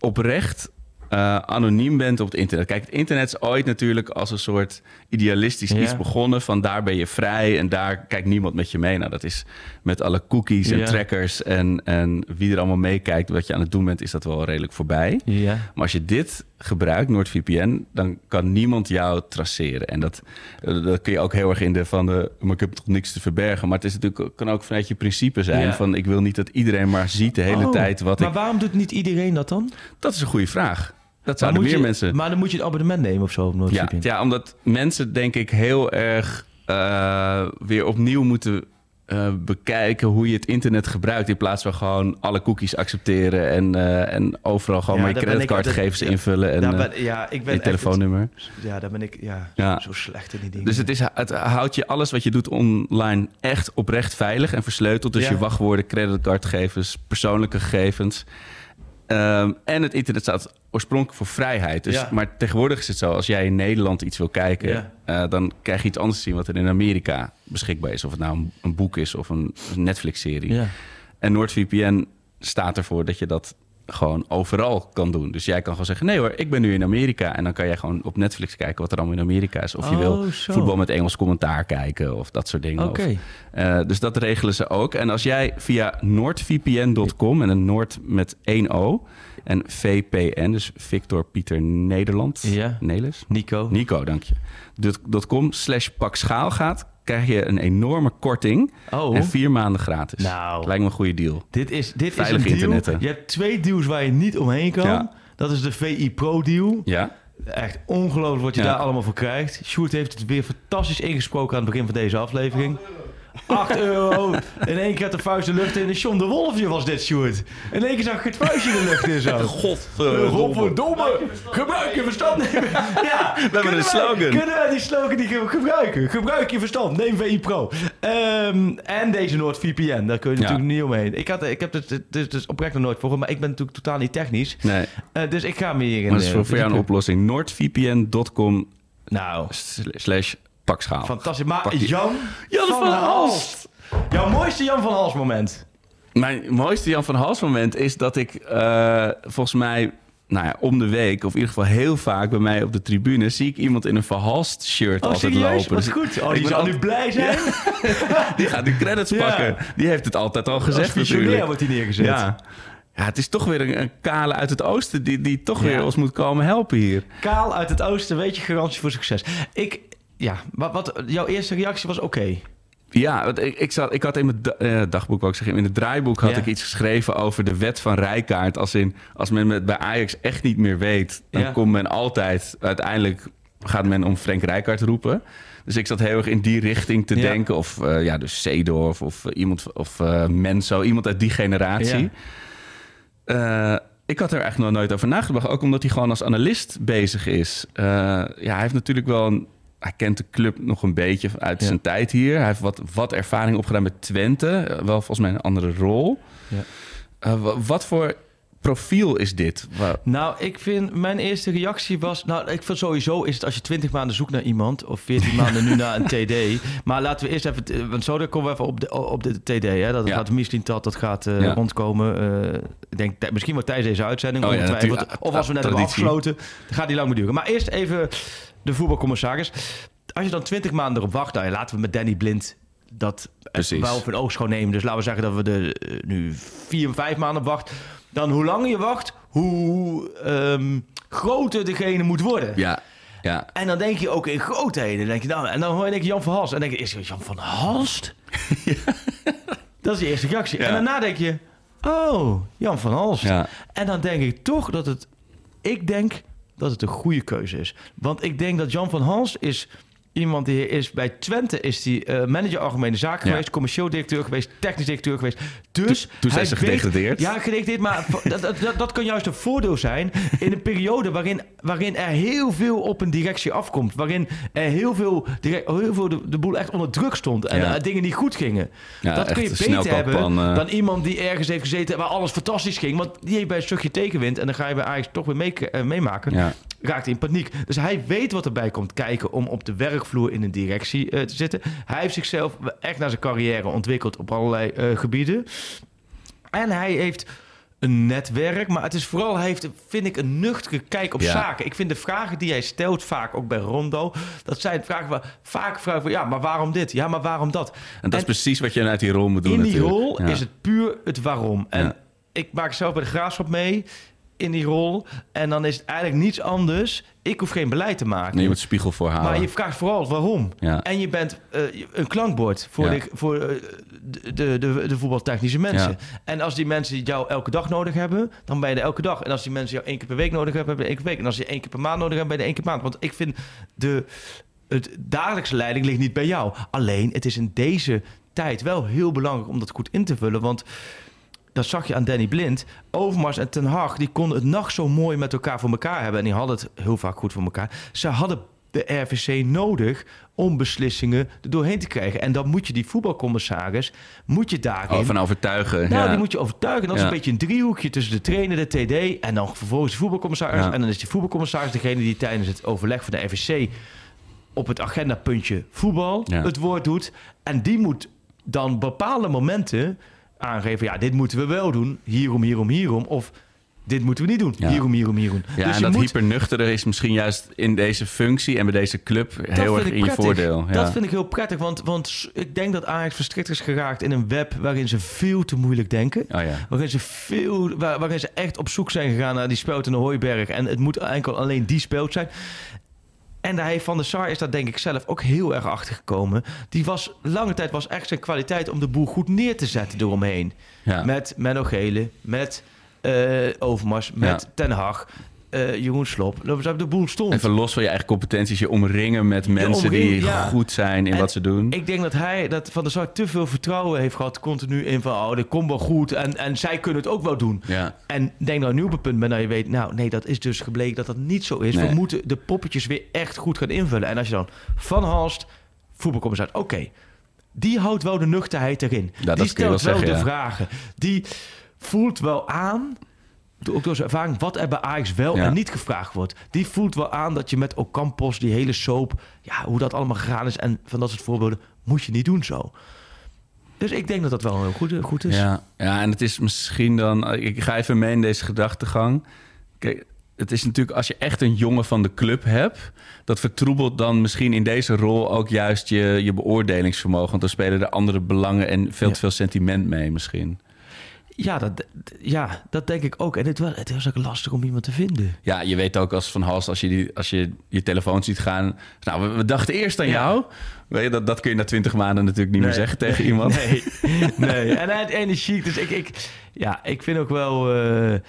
oprecht eh, anoniem bent op het internet. Kijk, het internet is ooit natuurlijk als een soort idealistisch iets begonnen. Van daar ben je vrij en daar kijkt niemand met je mee. Nou, dat is met alle cookies en trackers en, en wie er allemaal meekijkt wat je aan het doen bent, is dat wel redelijk voorbij. Maar als je dit gebruikt, NordVPN, dan kan niemand jou traceren. En dat, eh, dat kun je ook heel erg in de van de, maar ik heb toch niks te verbergen. Maar het is natuurlijk, kan ook vanuit je principe zijn van ik wil niet dat iedereen maar ziet de hele Oh, tijd wat maar ik... waarom doet niet iedereen dat dan? Dat is een goede vraag. Dat Maar zouden meer je- mensen... Maar dan moet je een abonnement nemen of zo op Ja, ja, omdat mensen denk ik heel erg eh, weer opnieuw moeten eh, bekijken hoe je het internet gebruikt. In plaats van gewoon alle cookies accepteren en, eh, en overal gewoon Ja, ik creditcardgegevens invullen en ben, ja, ik ben je telefoonnummer. ja, daar ben ik ja, Ja. zo slecht in die dingen. Dus het, is, het houdt je alles wat je doet online echt oprecht veilig en versleuteld. Dus Ja. je wachtwoorden, creditcardgegevens, persoonlijke gegevens. Ehm, en het internet staat oorspronkelijk voor vrijheid. Dus, Ja. Maar tegenwoordig is het zo, als jij in Nederland iets wil kijken... Ja. eh, dan krijg je iets anders te zien wat er in Amerika beschikbaar is. Of het nou een, een boek is of een, een Netflix-serie. ja. En NordVPN staat ervoor dat je dat gewoon overal kan doen. Dus jij kan gewoon zeggen, nee hoor, ik ben nu in Amerika. En dan kan jij gewoon op Netflix kijken wat er allemaal in Amerika is. Of je Oh, wil zo. voetbal met Engels commentaar kijken of dat soort dingen. Oké. Eh, dus dat regelen ze ook. En als jij via noordvpn.com en een Noord met één O en VPN, dus Victor Pieter Nederland, Ja. Nelis, Nico. Nico, dank je. .com slash pak schaal gaat, krijg je een enorme korting Oh. en vier maanden gratis. Nou. Lijkt me een goede deal. Dit is, dit Veilig is een deal. internetten. Je hebt twee deals waar je niet omheen kan. Ja. Dat is de VI Pro deal. Ja? Echt ongelooflijk wat je Ja. daar allemaal voor krijgt. Sjoerd heeft het weer fantastisch ingesproken aan het begin van deze aflevering. 8 euro. In één keer had de vuist de lucht in. John de Wolfje was dit, Sjoerd. In één keer zag ik het vuistje de lucht in zo. God, Godverdomme. Gebruik je verstand. Ja, we hebben een slogan. Kunnen wij die slogan die ge- gebruiken? Gebruik je verstand. Neem VI Pro. Ehm, en deze NoordVPN. Daar kun je Ja. natuurlijk niet omheen. Ik, had, ik heb het dus, oprecht nog nooit voor, maar ik ben natuurlijk totaal niet technisch. Nee, Eh, dus ik ga me hierin... maar dat is eh, voor, jou een oplossing. noordvpn.com Nou, slash pakschaal. fantastisch. Maar Jan, Jan van Halst. Jouw mooiste Jan van Hals moment. Mijn mooiste Jan van Hals moment is dat ik eh, volgens mij... Nou ja, om de week, of in ieder geval heel vaak bij mij op de tribune... zie ik iemand in een verhalst shirt Oh, altijd serieus? lopen. Wat Dus goed. Oh, die zal al- nu blij zijn. Die gaat de credits Ja. pakken. Die heeft het altijd al Als gezegd visionair natuurlijk. wordt hij neergezet. Ja. ja, het is toch weer een, een kale uit het oosten... die, die toch Ja. weer ons moet komen helpen hier. Kaal uit het oosten, weet je, garantie voor succes. Ik, ja, maar wat, jouw eerste reactie was oké. Ja, want ik, ik, zat, ik had in mijn da- eh, dagboek, wou ik zeggen, in het draaiboek had Ja. ik iets geschreven over de wet van Rijkaard. Als, in, als men met, bij Ajax echt niet meer weet, dan Ja. komt men altijd, uiteindelijk gaat men om Frank Rijkaard roepen. Dus ik zat heel erg in die richting te Ja. denken. Of uh, ja, dus Seedorf of uh, iemand, of uh, Menso, iemand uit die generatie. Ik had er echt nog nooit over nagedacht. Ook omdat hij gewoon als analist bezig is. Ja, hij heeft natuurlijk wel een hij kent de club nog een beetje uit ja. zijn tijd hier. Hij heeft wat, wat ervaring opgedaan met Twente. Wel volgens mij een andere rol. Ja. Uh, wat voor profiel is dit? Nou, ik vind mijn eerste reactie was... Nou, ik vind sowieso is het als je 20 maanden zoekt naar iemand... of 14 maanden nu naar een TD. Maar laten we eerst even... Want zo dan komen we even op de, op de TD. Hè? Dat ja. gaat misschien dat dat gaat uh, ja. rondkomen. Uh, ik denk misschien wel tijdens deze uitzending. Oh, ja, of als we net hebben afgesloten. Dan gaat die lang duren. Maar eerst even de voetbalcommissaris. Als je dan 20 maanden erop wacht, nou, laten we met Danny Blind dat wel voor een oogschoon nemen. Dus laten we zeggen dat we er uh, nu vier, vijf maanden op wachten. Dan hoe langer je wacht, hoe um, groter degene moet worden. Ja. Ja. En dan denk je ook in grootheden. Dan denk je, nou, en dan hoor je Jan van Halst. En dan denk je, is Jan van Halst? ja. Dat is de eerste reactie. Ja. En daarna denk je, oh, Jan van Halst. Ja. En dan denk ik toch dat het... Ik denk dat het een goede keuze is. Want ik denk dat Jan van Hals is iemand die is bij Twente is die uh, manager algemene zaken ja. geweest, commercieel directeur geweest, technisch directeur geweest. Dus toen, toen zijn ze gedegradeerd. Ja, gedegradeerd, maar dat, dat, dat, kan juist een voordeel zijn in een periode waarin, waarin er heel veel op een directie afkomt, waarin er heel veel, direct, heel veel de, de boel echt onder druk stond en ja. uh, dingen niet goed gingen. Ja, dat kun je beter hebben uh... dan iemand die ergens heeft gezeten waar alles fantastisch ging, want die heeft bij een stukje tegenwind en dan ga je bij Ajax toch weer mee, uh, meemaken. Raakt in paniek. Dus hij weet wat erbij komt kijken om op de werkvloer in een directie uh, te zitten. Hij heeft zichzelf echt naar zijn carrière ontwikkeld op allerlei uh, gebieden. En hij heeft een netwerk, maar het is vooral, hij heeft, vind ik, een nuchtere kijk op ja. zaken. Ik vind de vragen die hij stelt, vaak ook bij Rondo, dat zijn vragen waar vaak vragen van, ja, maar waarom dit? Ja, maar waarom dat? En dat en is precies wat je uit die rol moet doen In die natuurlijk. rol ja. is het puur het waarom. En ja. ik maak zelf bij de Graafschap mee in die rol. En dan is het eigenlijk niets anders. Ik hoef geen beleid te maken. Nee, je moet spiegel voorhalen. Maar je vraagt vooral waarom. Ja. En je bent uh, een klankbord voor, ja. de, voor uh, de, de, de voetbaltechnische mensen. Ja. En als die mensen jou elke dag nodig hebben, dan ben je er elke dag. En als die mensen jou één keer per week nodig hebben, ben je één keer per week. En als je één keer per maand nodig hebt, ben je één keer per maand. Want ik vind de het dagelijkse leiding ligt niet bij jou. Alleen, het is in deze tijd wel heel belangrijk om dat goed in te vullen. Want dat zag je aan Danny Blind. Overmars en Ten Hag, die konden het nacht zo mooi met elkaar voor elkaar hebben. En die hadden het heel vaak goed voor elkaar. Ze hadden de RVC nodig om beslissingen er doorheen te krijgen. En dan moet je die voetbalcommissaris, moet je daarin... Oh, van overtuigen. Nou, ja. die moet je overtuigen. Dat is ja. een beetje een driehoekje tussen de trainer, de TD... en dan vervolgens de voetbalcommissaris. Ja. En dan is die voetbalcommissaris degene die tijdens het overleg van de RVC... op het agendapuntje voetbal het woord doet. En die moet dan bepaalde momenten aangeven... ja, dit moeten we wel doen, hierom, hierom, hierom... of dit moeten we niet doen, ja. hierom, hierom, hierom. Ja, dus en dat moet... hypernuchtere is misschien juist in deze functie... en bij deze club heel erg in je voordeel. Ja. Dat vind ik heel prettig, want, want ik denk dat Ajax verstrikt is geraakt... in een web waarin ze veel te moeilijk denken. Oh, ja. waarin, ze veel, waar, waarin ze echt op zoek zijn gegaan naar die speld in de Hooiberg... en het moet enkel alleen die speld zijn... En heeft Van der Sar is daar denk ik zelf ook heel erg achter gekomen. Die was lange tijd was echt zijn kwaliteit om de boel goed neer te zetten eromheen. Ja. Met Menno Gele, met eh, Overmars, met Ja. Ten Hag, eh, Jeroen Slop. De boel stond. Even los van je eigen competenties, je omringen met mensen die ja. goed zijn in En wat ze doen. Ik denk dat hij, dat Van der Sar te veel vertrouwen heeft gehad continu in van, oh, dit komt wel goed en, en zij kunnen het ook wel doen. Ja. En denk nou nu op het punt ben dat je weet, nou nee, dat is dus gebleken dat dat niet zo is. Nee. We moeten de poppetjes weer echt goed gaan invullen. En als je dan Van Halst, voetbalcommissaris, oké, die houdt wel de nuchterheid erin. dat die wel stelt wel zeggen, de ja. vragen. Die voelt wel aan, ook door zijn ervaring, wat er bij Ajax wel Ja. en niet gevraagd wordt. Die voelt wel aan dat je met Ocampos, die hele soap, ja, hoe dat allemaal gegaan is en van dat soort voorbeelden, moet je niet doen zo. Dus ik denk dat dat wel heel goed, goed is. Ja, ja, en het is misschien dan... Ik ga even mee in deze gedachtegang. Kijk, het is natuurlijk als je echt een jongen van de club hebt... dat vertroebelt dan misschien in deze rol ook juist je, je beoordelingsvermogen. Want dan spelen er andere belangen en veel Ja. te veel sentiment mee misschien. Ja, dat, ja, dat denk ik ook. En het, was, het was ook lastig om iemand te vinden. Ja, je weet ook als Van Hals, als je, die, als je je telefoon ziet gaan... Nou, we, we dachten eerst aan Ja. jou. Weet je, dat, dat kun je na twintig maanden natuurlijk niet meer zeggen tegen iemand. Nee, nee. En hij energie. Dus ik, ik, ja, ik vind ook wel... eh, eh,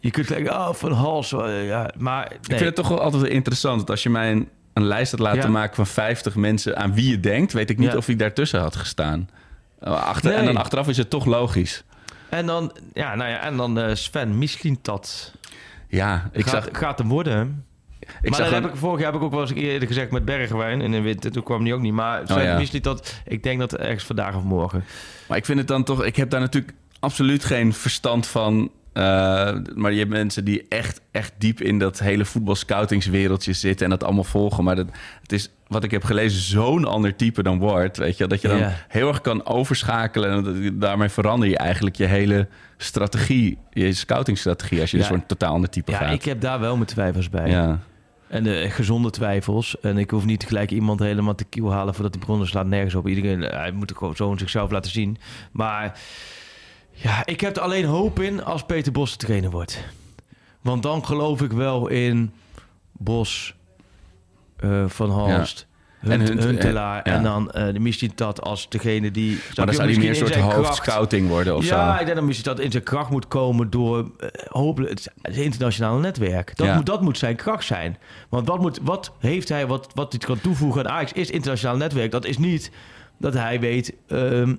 je kunt zeggen, oh, Van Hals. eh, ja, maar nee. Ik vind het toch wel altijd wel interessant. Dat als je mij een, een lijst had laten Ja. maken van 50 mensen aan wie je denkt, weet ik niet Ja. of ik daartussen had gestaan. Achter, En dan achteraf is het toch logisch. En dan, ja, nou ja, en dan eh, Sven, misschien dat Ja, ik gaat, zag. gaat hem worden. Ik maar dat een- heb ik, vorig jaar heb ik ook wel eens eerder gezegd met Bergwijn in de winter. Toen kwam die ook niet. Maar Sven, Oh ja. misschien dat, ik denk dat ergens vandaag of morgen. Maar ik vind het dan toch. Ik heb daar natuurlijk absoluut geen verstand van. Uh, maar je hebt mensen die echt, echt diep in dat hele voetbalscoutingswereldje zitten en dat allemaal volgen. Maar dat, het is, wat ik heb gelezen, zo'n ander type dan Ward. Weet je, dat je dan Ja. heel erg kan overschakelen. En dat- daarmee verander je eigenlijk je hele strategie, je scoutingstrategie, als je Ja. dus voor een totaal ander type Ja, gaat. ik heb daar wel mijn twijfels bij. ja. En de gezonde twijfels. En ik hoef niet gelijk iemand helemaal te kiel halen voordat hij begonnen slaat nergens op. Iedereen eh, hij moet gewoon zo zichzelf laten zien. Maar ja, ik heb er alleen hoop in als Peter Bos de trainer wordt. Want dan geloof ik wel in Bos, eh, Van Halst. En En Hunt- Huntelaar. ja. En dan eh de misschien dat als degene die... Maar dan zou hij meer een soort hoofdscouting worden of ja, zo. ik denk dat misschien dat in zijn kracht moet komen door eh, hopelijk het, het internationale netwerk. Dat, Ja. moet, dat moet zijn kracht zijn. Want wat, moet, wat heeft hij, wat, wat hij kan toevoegen aan Ajax, is internationaal netwerk. Dat is niet dat hij weet ehm,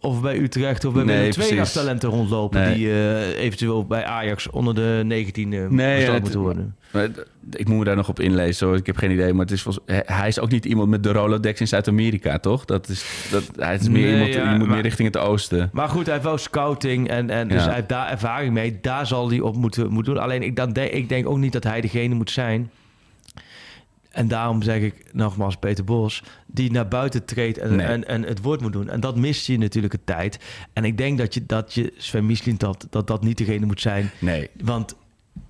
of bij Utrecht of bij Nee, Willem talenten rondlopen Nee. die eh, eventueel bij Ajax onder de 19 uh, Nee, het- moeten worden. Ik moet me daar nog op inlezen. Hoor. Ik heb geen idee. Maar het is volgens, hij- is ook niet iemand met de Rolodex in Zuid-Amerika, toch? Dat is, dat, hij is meer Nee, iemand ja, die moet maar- meer richting het oosten. Maar goed, hij heeft wel scouting en, en dus Ja. hij heeft daar ervaring mee. Daar zal hij op moeten, moeten doen. Alleen ik, dan ik denk ook niet dat hij degene moet zijn. En daarom zeg ik nogmaals Peter Bos, die naar buiten treedt en, Nee. en, en het woord moet doen. En dat mist je natuurlijk een tijd. En ik denk dat je, dat je Sven Mislin dat, dat dat niet degene moet zijn. Nee. Want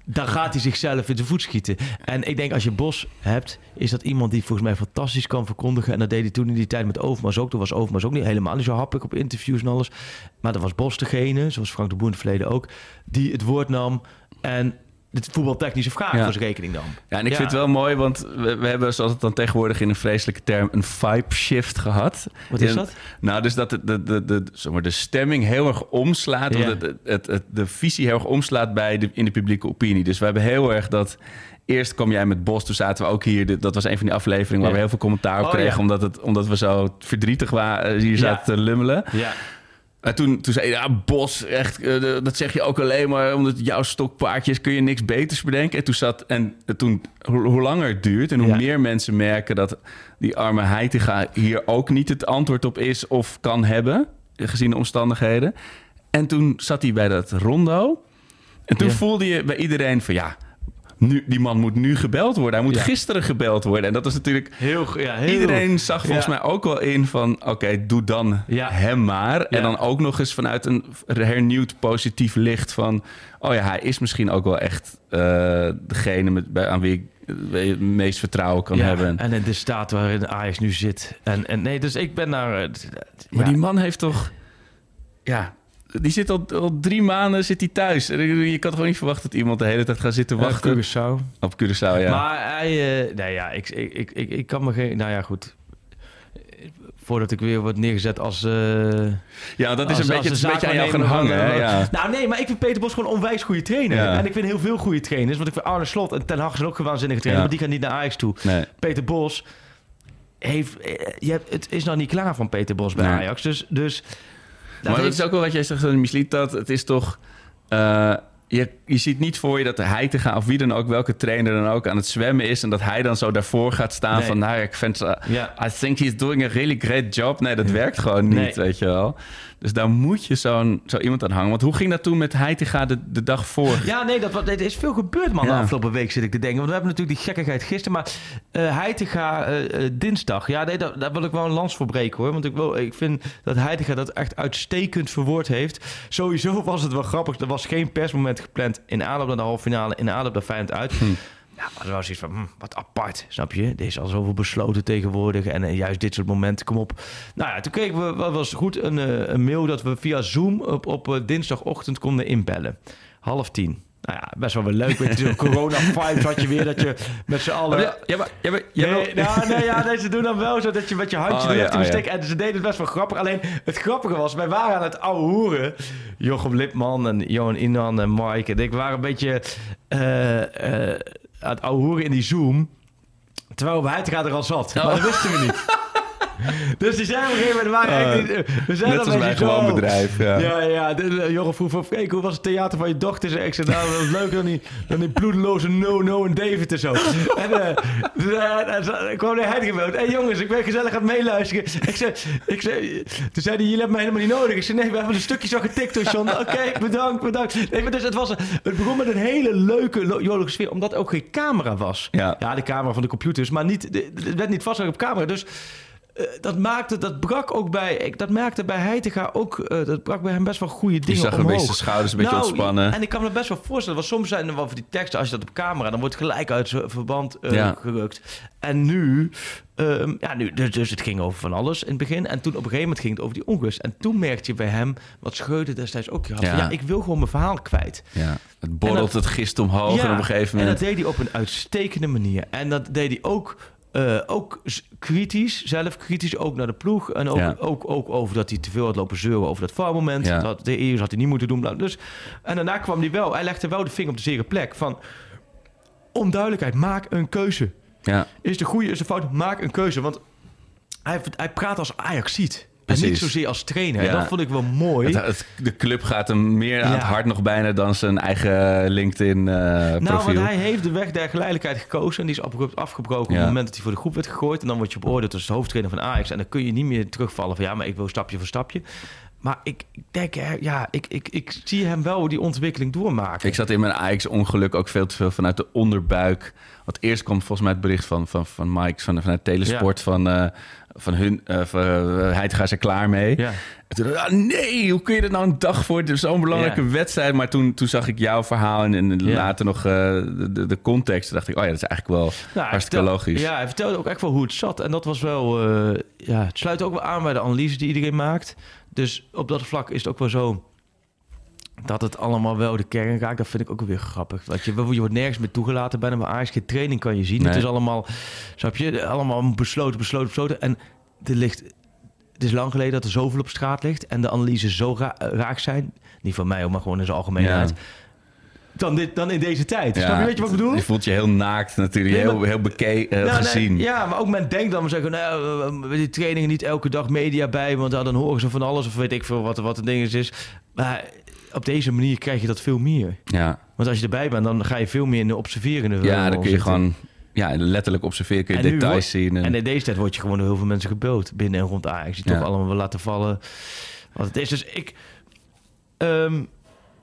dan gaat hij zichzelf in de voet schieten. En ik denk als je Bos hebt, is dat iemand die volgens mij fantastisch kan verkondigen. En dat deed hij toen in die tijd met Overmars ook. Toen was Overmars ook niet helemaal niet zo happig op interviews en alles. Maar dat was Bos degene, zoals Frank de Boer in het verleden ook, die het woord nam en de voetbaltechnische vraag Ja. voor zijn rekening nam. Ja, en ik vind het wel mooi, want we, we hebben, zoals het dan tegenwoordig in een vreselijke term, een vibe shift gehad. Wat is En- dat? Nou, dus dat de, de, de, de, zeg maar, de stemming heel erg omslaat. Ja. of Het, het, het, de visie heel erg omslaat bij de, in de publieke opinie. Dus we hebben heel erg dat... Eerst kwam jij met Bos, toen zaten we ook hier. Dat was een van die afleveringen waar Ja. we heel veel commentaar op Oh, kregen. ja. Omdat, het, omdat we zo verdrietig waren, hier Ja. zaten te lummelen. En toen, toen zei je, ja, Bos, echt, eh, dat zeg je ook alleen maar omdat het jouw stokpaardje is, kun je niks beters bedenken. En toen zat, en toen, hoe, hoe langer het duurt en hoe Ja. meer mensen merken dat die arme Heitinga hier ook niet het antwoord op is of kan hebben, gezien de omstandigheden. En toen zat hij bij dat rondo. En toen Ja. voelde je bij iedereen van, ja, nu, die man moet nu gebeld worden. Hij moet Ja. gisteren gebeld worden. En dat is natuurlijk Heel, ja, heel Iedereen zag volgens Ja. mij ook wel in van... oké, doe dan hem maar. En dan ook nog eens vanuit een hernieuwd positief licht van... oh ja, hij is misschien ook wel echt eh, degene met, bij, aan wie ik eh, het meest vertrouwen kan Ja, hebben. En in de staat waarin Ajax nu zit. En, en nee, dus ik ben naar... eh, Maar ja. die man heeft toch... Ja, die zit al, al drie maanden zit hij thuis. Je kan gewoon niet verwachten dat iemand de hele tijd gaat zitten wachten Curaçao. op Curaçao, ja. Maar hij, eh nee ja, ik, ik, ik, ik, ik kan me geen, nou ja, goed. Voordat ik weer word neergezet als... eh, ja, dat is als- een als beetje, een beetje aan jou gaan hangen, hè? Ja. Nou nee, maar ik vind Peter Bos gewoon een onwijs goede trainer. Ja. En ik vind heel veel goede trainers. Want ik vind Arne Slot en Ten Hag zijn ook een waanzinnige trainer. Ja. Maar die gaan niet naar Ajax toe. Nee. Peter Bos heeft... eh, Je hebt, het is nog niet klaar van Peter Bos bij Nee. Ajax. Dus... dus dat maar dat is ook wel wat jij zegt, Misliet, dat het is toch... eh, je, je ziet niet voor je dat hij te gaan, of wie dan ook, welke trainer dan ook, aan het zwemmen is. En dat hij dan zo daarvoor gaat staan Nee. van, nou, ik vind, eh. I think he's doing a really great job. Nee, dat werkt gewoon niet, Nee. weet je wel. Dus daar moet je zo'n, zo iemand aan hangen. Want hoe ging dat toen met Heitinga de, de dag voor? Ja, nee, dat, er is veel gebeurd, man, de Ja. afgelopen week zit ik te denken. Want we hebben natuurlijk die gekkigheid gisteren. Maar eh Heitinga eh, eh, dinsdag, ja, nee, daar, daar wil ik wel een lans voor breken, hoor. Want ik, wil, ik vind dat Heitinga dat echt uitstekend verwoord heeft. Sowieso was het wel grappig. Er was geen persmoment gepland in aanloop naar de halve finale, in aanloop naar Feyenoord uit. Ja, maar er was iets van, hm, wat apart, snap je? Er is al zoveel besloten tegenwoordig en eh, juist dit soort momenten, kom op. Nou ja, toen kregen we, wat was goed, een, eh, een mail dat we via Zoom op, op eh, dinsdagochtend konden inbellen. Half tien. Nou ja, best wel weer leuk. Met zo'n corona-vibes had je weer dat je met z'n allen... Ja, ja, maar, ja, maar, ja, Nee, nou, nee, ja, nee, ze doen dan wel zo dat je met je handje Oh, ja, oh, ja. En ze deden het best wel grappig. Alleen het grappige was, wij waren aan het ouwe hoeren. Jochem Lipman en Johan Inan en Mike en ik waren een beetje aan het ouwe hoeren in die Zoom. Terwijl bij Heitinga er al zat. Oh. Maar dat wisten we niet. Dus die zijn op een gegeven moment... We, waren niet- we zijn Net als gewoon bedrijf, ja. ja, ja. De, de, Jorgen vroeg van, Freek, hoe was het theater van je dochter? Ik zei, nou, dat was leuker dan die, dan die bloedeloze no-no en David en zo. en uh, dus, kwam naar Heitinga wel. Hé hey, jongens, ik ben gezellig aan het meeluisteren. Ik zei, ik zei, toen zei hij, jullie hebben mij helemaal niet nodig. Ik zei, nee, we hebben een stukje zo getikt door John. Oké, bedankt, bedankt. Nee, maar dus het, was, het begon met een hele leuke, jolige sfeer, omdat ook geen camera was. Ja. ja de camera van de computers, maar niet, de- het werd niet vastgelegd op camera. Dus eh, dat maakte, dat brak ook bij, ik, dat maakte bij Heitinga ook, eh, dat brak bij hem best wel goede je dingen zag een omhoog. beetje zijn schouders een beetje Nou, ontspannen. En ik kan me best wel voorstellen, want soms zijn er wel van die teksten, als je dat op camera, dan wordt het gelijk uit zijn verband eh, Ja. gerukt. En nu, ehm, ja, nu dus, dus het ging over van alles in het begin. En toen op een gegeven moment ging het over die onrust. En toen merkte je bij hem, wat Scheurde destijds ook had, van, Ja. ik wil gewoon mijn verhaal kwijt. Ja. Het borrelt En dat- het gist omhoog Ja, en op een gegeven En moment... dat deed hij op een uitstekende manier. En dat deed hij ook, eh, ook kritisch, zelf kritisch, ook naar de ploeg. En ook, Ja. ook, ook over dat hij te veel had lopen zeuren over dat foutmoment. Ja. Dat de eerst had hij niet moeten doen. Nou, Dus, en daarna kwam hij wel, hij legde wel de vinger op de zere plek van... Onduidelijkheid, maak een keuze. Ja. Is de goede, is de fout, maak een keuze. Want hij, hij praat als Ajax ziet. En niet Precies. zozeer als trainer. Ja. Dat vond ik wel mooi. Het, het- de club gaat hem meer aan Ja. het hart nog bijna dan zijn eigen LinkedIn-profiel. Nou, want hij heeft de weg der geleidelijkheid gekozen. En die is abrupt afgebroken op het moment dat hij voor de groep werd gegooid. En dan word je beoordeeld als hoofdtrainer van Ajax. En dan kun je niet meer terugvallen van ja, maar ik wil stapje voor stapje. Maar ik, ik denk, hè, ja, ik, ik, ik zie hem wel die ontwikkeling doormaken. Ik zat in mijn Ajax-ongeluk ook veel te veel vanuit de onderbuik. Want eerst kwam volgens mij het bericht van, van, van Mike van, vanuit Telesport van, eh, van hun... eh van, uh, hij gaat er klaar mee. Ja. En toen dacht ik, ah, nee, hoe kun je dat nou een dag voor zo'n belangrijke Ja. wedstrijd? Maar toen, toen zag ik jouw verhaal en, en Ja. later nog eh, de, context. Toen dacht ik, oh ja, dat is eigenlijk wel Nou, hartstikke vertel- logisch. Ja, hij vertelde ook echt wel hoe het zat. En dat was wel... eh, ja, het sluit ook wel aan bij de analyse die iedereen maakt. Dus op dat vlak is het ook wel zo... Dat het allemaal wel de kern raakt, dat vind ik ook weer grappig. Want je, je wordt nergens meer toegelaten bij Ajax. Geen training kan je zien. Nee. Het is allemaal, snap je, allemaal besloten, besloten, besloten. En er ligt, het is lang geleden dat er zoveel op straat ligt. En de analyses zo ra- raak zijn. Niet van mij, maar gewoon in zijn algemeenheid. Ja. Dan, dit, dan in deze tijd. Ja, Snap je, weet je wat ik bedoel? Je voelt je heel naakt natuurlijk, Nee, heel, maar- heel bekeken, nee, gezien. ja, maar ook men denkt dan, we zeggen, nou, eh, eh, die trainingen niet elke dag media bij, want dan horen ze van alles of weet ik veel wat, wat het ding is. Maar op deze manier krijg je dat veel meer. Ja, Want als je erbij bent, dan ga je veel meer in de observerende ja dan kun je zitten. gewoon ja, letterlijk observeren, kun je En details zien. En, En in deze tijd word je gewoon door heel veel mensen gebeld binnen en rond Ajax. Die Ja. toch allemaal wel laten vallen wat het is. Dus ik... ehm,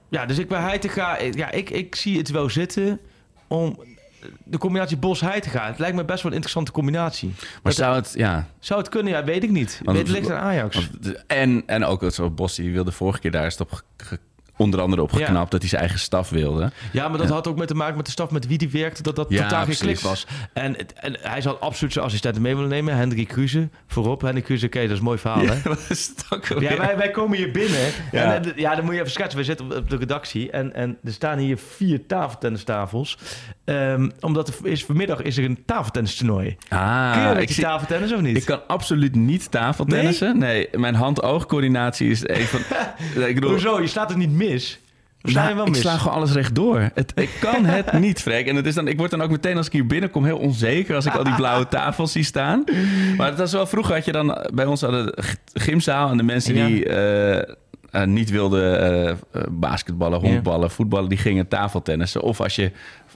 ja, dus ik bij Heitinga... Ja, ik, ik zie het wel zitten om... De combinatie Bos-Heitinga. Het lijkt me best wel een interessante combinatie. maar Dat- zou het, ja... Zou het kunnen? Ja, weet ik niet. Want- het ligt aan Ajax. Want en, en ook het zo Bos, die wilde vorige keer daar is op onder andere opgeknapt dat hij zijn eigen staf wilde. Ja, maar dat had ook met te maken met de staf met wie die werkte, dat dat Ja, totaal geen klik was. En, en hij zal absoluut zijn assistenten mee willen nemen. Hendrik Kruse voorop. Hendrik Kruse, oké, dat is een mooi verhaal, hè? Ja, wij, wij komen hier binnen. Ja. En, eh, ja, dan moet je even schetsen. We zitten op, de redactie en, en er staan hier vier tafeltennistafels. Ehm, omdat er is, vanmiddag is er een tafeltennistoernooi. Ah, Kun je ik, zie- tafeltennis of niet? ik kan absoluut niet tafeltennissen. Nee, mijn hand-oogcoördinatie is een van... ik bedoel, Hoezo? Je slaat het niet mis? Of sla je Nou, wel ik mis? sla gewoon alles rechtdoor. Het, ik kan het niet, Freek. En het is dan, ik word dan ook meteen als ik hier binnenkom heel onzeker als ik al die blauwe tafels zie staan. Maar het was wel vroeger had je dan bij ons hadden gymzaal en de mensen Ja. die eh, eh, niet wilden eh, eh, basketballen, Ja. honkballen, voetballen, die gingen tafeltennissen. Of als je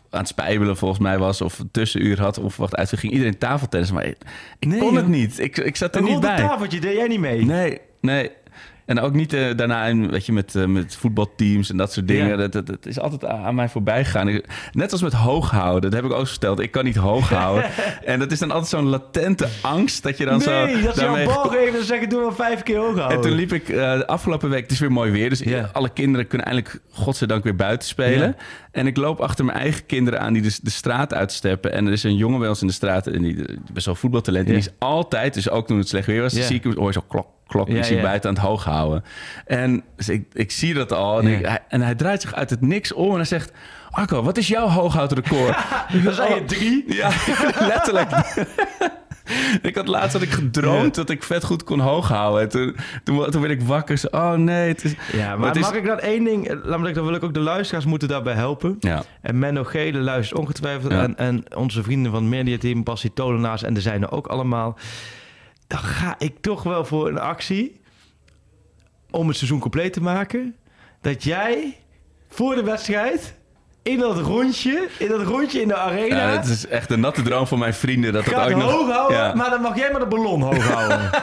aan het spijbelen volgens mij was of een tussenuur had of wat uit, ging iedereen tafeltennissen. Maar ik, ik Nee, kon het niet. Ik, ik zat er Een niet bij. tafeltje, deed jij niet mee? Nee, nee. En ook niet eh, daarna in, weet je, met, eh, met voetbalteams en dat soort dingen. Ja. Dat, dat, dat is altijd aan, mij voorbij gegaan. Ik- net als met hooghouden. Dat heb ik ook verteld. Ik kan niet hoog houden. en dat is dan altijd zo'n latente angst dat je dan zo... nee, dat ze jou daarmee een bal geven en zeggen doe maar vijf keer hoog houden. en toen liep ik eh, de afgelopen week, het is weer mooi weer, dus Ja. alle kinderen kunnen eindelijk, godzijdank, weer buiten spelen. Ja. En ik loop achter mijn eigen kinderen aan die de, de straat uitsteppen. En er is een jongen bij ons in de straat, en die, best wel voetbaltalent. En die is altijd, dus ook toen het slecht weer was, zie ik hem, hoor je zo klok, klok, ja. buiten aan het hoog houden. En dus ik, ik zie dat al. En, ik- hij, en hij draait zich uit het niks om en hij zegt... Arco, wat is jouw hooghoudrecord? Dan zei je drie. Ja, letterlijk. ik had laatst had ik gedroomd dat ik vet goed kon hoog houden. En toen, toen, toen werd ik wakker. Zo, oh nee, het is... Ja, maar is- mag ik dat één ding... Laat me dan wil ik ook de luisteraars moeten daarbij helpen. Ja, En Menno Gele luistert ongetwijfeld. Ja. En, en onze vrienden van het mediateam, Bassie Tolenaars en zijn er ook allemaal. Dan ga ik toch wel voor een actie om het seizoen compleet te maken. Dat jij voor de wedstrijd in dat rondje, in dat rondje in de arena... ja, het is echt een natte droom van mijn vrienden. Dat dat nog... hoog houden, Ja. maar dan mag jij maar de ballon hoog houden.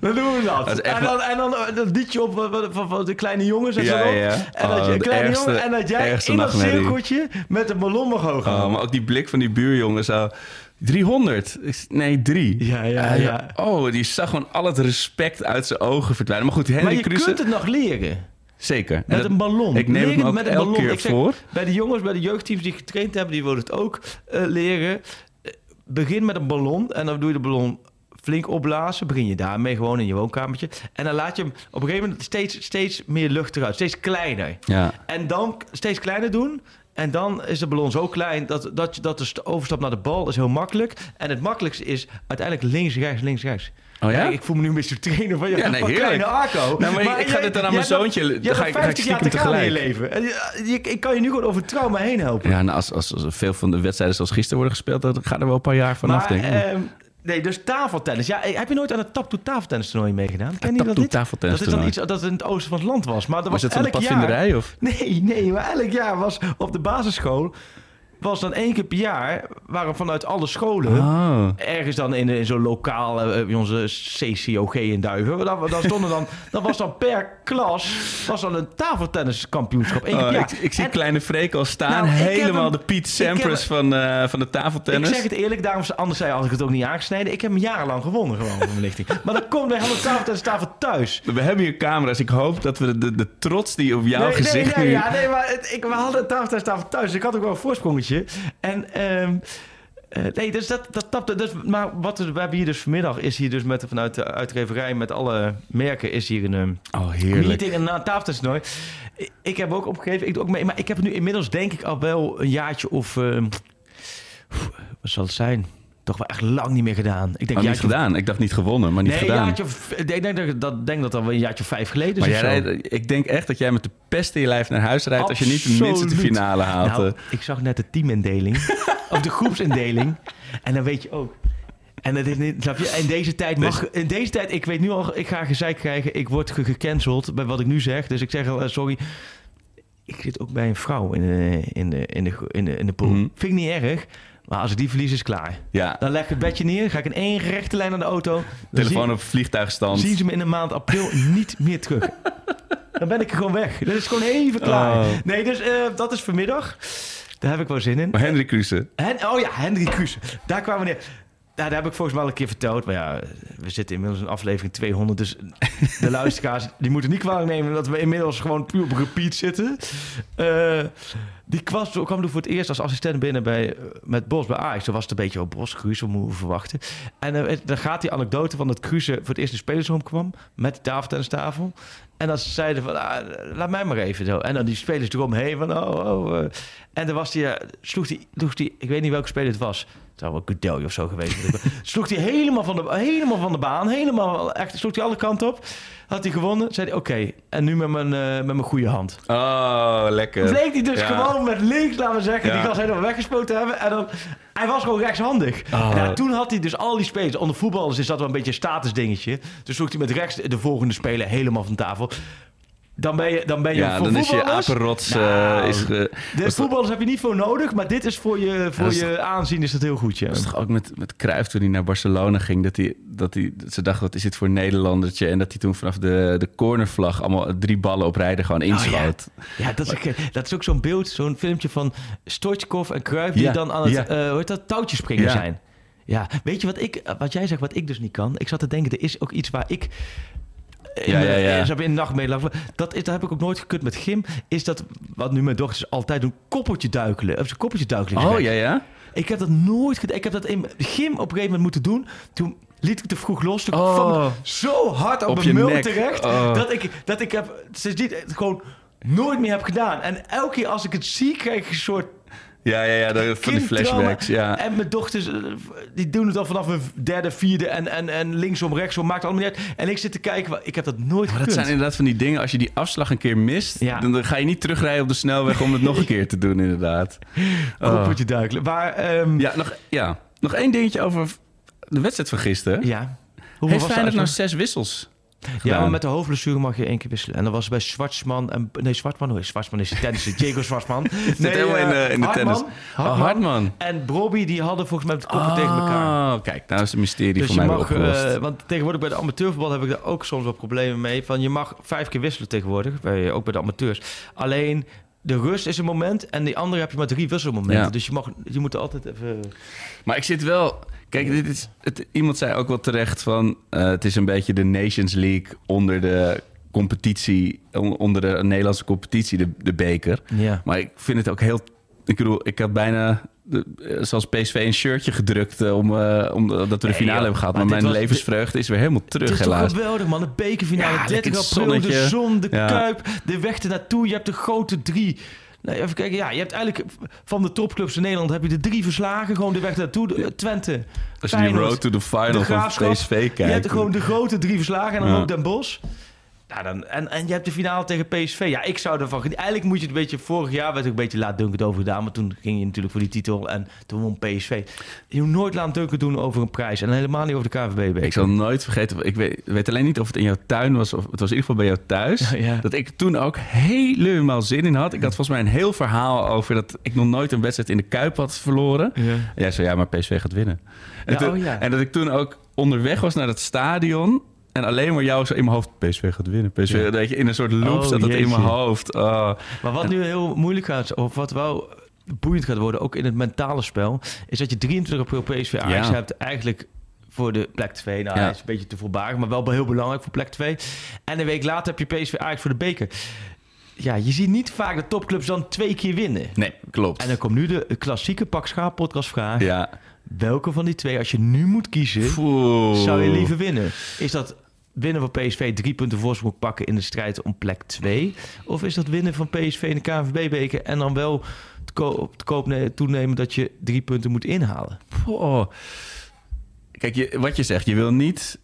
Dan doen we dat. En dan, en dan eh, dat liedje op van, van, de kleine jongens en Ja, zo. ja. En dat Oh, je kleine ergste- jongen en dat jij in dat cirkeltje met de ballon mag hoog houden. Oh, maar ook die blik van die buurjongen zo... 300? Ik- Nee, drie. Ja, ja, Hij- ja. Oh, die zag gewoon al het respect uit zijn ogen verdwijnen. Maar goed, Henry maar je Kruse... kunt het nog leren. Zeker. Met dat- een ballon. Ik neem het me ook met een elke ballon. keer zeg, voor. Bij de jongens, bij de jeugdteams die getraind hebben, die willen het ook eh, leren. Eh, Begin met een ballon en dan doe je de ballon flink opblazen. Begin je daarmee gewoon in je woonkamertje. En dan laat je hem op een gegeven moment steeds, steeds meer lucht eruit. Steeds kleiner. Ja. En dan steeds kleiner doen. En dan is de ballon zo klein dat, dat, dat de st- overstap naar de bal is heel makkelijk. En het makkelijkste is uiteindelijk links, rechts, links, rechts. Oh ja? ik voel me nu een beetje trainer van, je Ja, nee, van heerlijk. kleine Arco. Nou, maar ik ga dit dan aan mijn zoontje- Je ga ik- nog ga ik 50 jaar te in je leven. En Ik kan je nu gewoon over trauma heen helpen. Ja, nou, als, als, als veel van de wedstrijden zoals gisteren worden gespeeld... dan gaat er wel een paar jaar vanaf, maar, denk ik. ehm, nee, dus tafeltennis. Ja, heb je nooit aan het Tap tafeltennis toernooi meegedaan? Ken je dat niet? tafeltennis Dat is dan iets dat in het oosten van het land was. Maar dat Was was, van de elk padvinderij, jaar. of? Nee, nee, maar elk jaar was op de basisschool... was dan één keer per jaar... waren vanuit alle scholen... Oh. Ergens dan in, in zo'n lokaal, eh, bij onze CCOG in Duiven. Dan, stonden dan, dan was dan per klas was dan een tafeltenniskampioenschap. Oh, ik, ik zie En- kleine Freek al staan. Nou, helemaal hem- de Piet heb Sampras van, eh, van de tafeltennis. Ik zeg het eerlijk, daarom anders zei had ik het ook niet aangesneden. Ik heb hem jarenlang gewonnen gewoon van mijn lichting. Maar dan komt bij alle tafeltennis tafel thuis. We hebben hier camera's. Ik hoop dat we de, de trots die op jouw nee, gezicht nee, nee, nu... ja, nee, maar het- ik, we hadden een tafeltennis tafel thuis. Ik had ook wel een voorsprongetje. En ehm, eh, nee, dus dat, dat tapte. Dus, maar wat we, hebben hier dus vanmiddag is hier dus met vanuit de uitgeverij met alle merken is hier een ehm, Oh, heerlijk. meeting en na tafeltennisnooi. Ik, ik heb ook opgegeven, ik doe ook mee, maar ik heb nu inmiddels denk ik al wel een jaartje of ehm, wat zal het zijn? Toch wel echt lang niet meer gedaan. Ik denk Oh, niet of- gedaan. Ik dacht niet gewonnen, maar niet nee, gedaan. jaartje ik denk dat, dat denk dat dat wel een jaartje of vijf geleden is. maar jij rijdt- ik denk echt dat jij met de pest in je lijf naar huis rijdt... als je niet tenminste de finale haalt. Nou, eh. ik zag net de teamindeling. of de groepsindeling. En dan weet je ook. En dat is niet, snap je? In deze tijd mag. In deze tijd, ik weet nu al, ik ga gezeik krijgen. Ik word ge- gecanceld bij wat ik nu zeg. Dus ik zeg al, eh, sorry. Ik zit ook bij een vrouw in de, in de, in de, in de, in de pool. Mhm. Vind ik niet erg. Maar als ik die verlies, is klaar. ja, Dan leg ik het bedje neer. Ga ik in één rechte lijn naar de auto. Telefoon op vliegtuigstand. zien ze me in de maand april niet meer terug. Dan ben ik er gewoon weg. Dat is gewoon even klaar. Oh. Nee, dus eh, dat is vanmiddag. Daar heb ik wel zin in. Maar Henry Kruse. Hen, oh ja, Hendrik Kruse. Daar kwamen we neer. Daar heb ik volgens mij al een keer verteld. Maar ja, we zitten inmiddels in aflevering 200. Dus de luisteraars die moeten niet kwalijk nemen dat we inmiddels gewoon puur op repeat zitten. Eh, die kwam, kwam er voor het eerst als assistent binnen bij, eh, met Bos bij Ajax. Toen was het een beetje, oh Bos, wat moeten we verwachten? En eh, dan gaat die anekdote van dat Guus voor het eerst in de spelersroom kwam met de tafeltennistafel. En dan zeiden van, ah, laat mij maar even zo. En dan die spelers eromheen van, oh, oh. En dan was die, sloeg die, sloeg die, ik weet niet welke speler het was. Het zou wel Kudelje of zo geweest sloeg hij helemaal van, de, helemaal van de baan, helemaal, echt, sloeg hij alle kanten op. Had hij gewonnen, zei hij, oké, en nu met mijn, eh, met mijn goede hand. Oh, lekker. Bleek hij dus Ja. gewoon met links, laten we zeggen, Ja. die gast helemaal weggespoten hebben. En dan, hij was gewoon rechtshandig. Oh. En ja, toen had hij dus al die spelers. Onder voetballers is dat wel een beetje een statusdingetje. Dus sloeg hij met rechts de volgende speler helemaal van tafel. Dan ben je, dan ben je Ja, voor dan is je apenrots... eh, Nou, is, ge- De voetballers heb je niet voor nodig, maar dit is voor je, voor dat je aanzien is dat heel goed. Ja. Dat is toch ook met, met Cruijff toen hij naar Barcelona ging... dat, hij, dat, hij, dat ze dachten, wat is dit voor een Nederlandertje? En dat hij toen vanaf de, de cornervlag... allemaal drie ballen op rijden gewoon inschoot. Ja, dat is, ook, dat is ook zo'n beeld, zo'n filmpje van Stoichkov en Cruijff... die Ja, dan aan het eh, hoe heet dat, touwtjes springen Ja. zijn. Ja, weet je wat, ik, wat jij zegt, wat ik dus niet kan? Ik zat te denken, er is ook iets waar ik... In Ja, ja, ja. Ze hebben in de nacht meelopen. Dat, is, dat heb ik ook nooit gekund met gym. Is dat wat nu mijn dochters altijd doen? Koppeltje duikelen. Of ze koppeltje duikelen. Oh, ja, ja? Ik heb dat nooit gedaan. Ik heb dat in gym op een gegeven moment moeten doen. Toen liet ik te vroeg los. Toen Oh. kwam ik zo hard op, Op mijn mul terecht. Oh. Dat, ik, dat ik heb sindsdien gewoon nooit meer heb gedaan. En elke keer als ik het zie, krijg ik een soort Ja, ja, ja. dat- Van die flashbacks, ja. En mijn dochters, eh, die doen het al vanaf een derde, vierde. En, en, en linksom, rechtsom, maakt allemaal niet uit. En ik zit te kijken, ik heb dat nooit Maar dat zijn inderdaad van die dingen, als je die afslag een keer mist, Ja. dan, dan ga je niet terugrijden op de snelweg om het nog een keer te doen, inderdaad. Oh. Koppeltje duikelen. Maar, ehm, ja. Ja, nog, ja, nog één dingetje over de wedstrijd van gisteren. Hoeveel Heeft was de Feyenoord nou zes wissels? Ja, maar met de hoofdblessure mag je één keer wisselen. En dat was bij Zwartsman en... Nee, Zwartman, hoe is Zwartsman is de tennisser. Diego Zwartsman. Zit helemaal in de, in de Hartman, tennis. Hartman. Oh, Hartman. En Brobby, die hadden volgens mij de koppen tegen elkaar. Oh, kijk, nou is het mysterie Dus voor mij mag, eh, want tegenwoordig bij de amateurvoetbal heb ik daar ook soms wel problemen mee. Van je mag vijf keer wisselen tegenwoordig, bij, ook bij de amateurs. Alleen de rust is een moment en die andere heb je maar drie wisselmomenten. Ja. Dus je, mag, je moet er altijd even... Maar ik zit wel... Kijk, dit is, het, iemand zei ook wel terecht van... eh, het is een beetje de Nations League onder de competitie... on- onder de Nederlandse competitie, de, de beker. Ja. Maar ik vind het ook heel... Ik bedoel, ik had bijna... De, eh, zoals PSV een shirtje gedrukt eh, om, eh, om dat we de finale joh. hebben gehad. Maar Maar, dit mijn was- levensvreugde is weer helemaal terug, Het is helaas. geweldig, man. De bekerfinale, Ja, 30 lekker april, de zon, de Ja. Kuip, de weg ernaartoe. Je hebt de grote drie... Nee, even kijken. Ja, je hebt eigenlijk van de topclubs in Nederland heb je de drie verslagen. Gewoon de weg naartoe. De, Twente, Als je die road to the final de van. PSV kijkt. Je hebt gewoon de grote drie verslagen en dan Ja. ook Den Bosch. Ja, dan, en, en je hebt de finale tegen PSV. Ja, ik zou ervan genieten. Eigenlijk moet je het een beetje... Vorig jaar werd er een beetje laat Duncan over gedaan. Maar toen ging je natuurlijk voor die titel en toen won PSV. Je moet nooit laat Duncan doen over een prijs. En helemaal niet over de KVB. Ik zal nooit vergeten, ik weet, weet alleen niet of het in jouw tuin was... of het was in ieder geval bij jou thuis... Ja. dat ik toen ook helemaal zin in had. Ik had volgens mij een heel verhaal over... dat ik nog nooit een wedstrijd in de Kuip had verloren. Ja. En jij zei, ja, maar PSV gaat winnen. En, toen- oh ja. en dat ik toen ook onderweg was naar het stadion... en alleen maar jou zo in mijn hoofd... PSV gaat winnen, PSV... Dat je in een soort loop Oh, zat dat in mijn hoofd. Oh. Maar wat nu heel moeilijk gaat, of wat wel boeiend gaat worden, ook in het mentale spel, is dat je 23 april PSV Ajax Ja. hebt eigenlijk voor de plek 2. Nou, Ja. is een beetje te voorbarig, maar wel heel belangrijk voor plek 2. En een week later heb je PSV Ajax voor de beker. Ja, je ziet niet vaak de topclubs dan twee keer winnen. Nee, klopt. En dan komt nu de klassieke Pak Schaap podcastvraag. ja. Welke van die twee, als je nu moet kiezen, Oeh. zou je liever winnen? Is dat winnen van PSV drie punten voorsprong pakken in de strijd om plek 2? Of is dat winnen van PSV in de KNVB-beker en dan wel te ko- te koop ne- toenemen dat je drie punten moet inhalen? Oh. Kijk, je, wat je zegt, je wil niet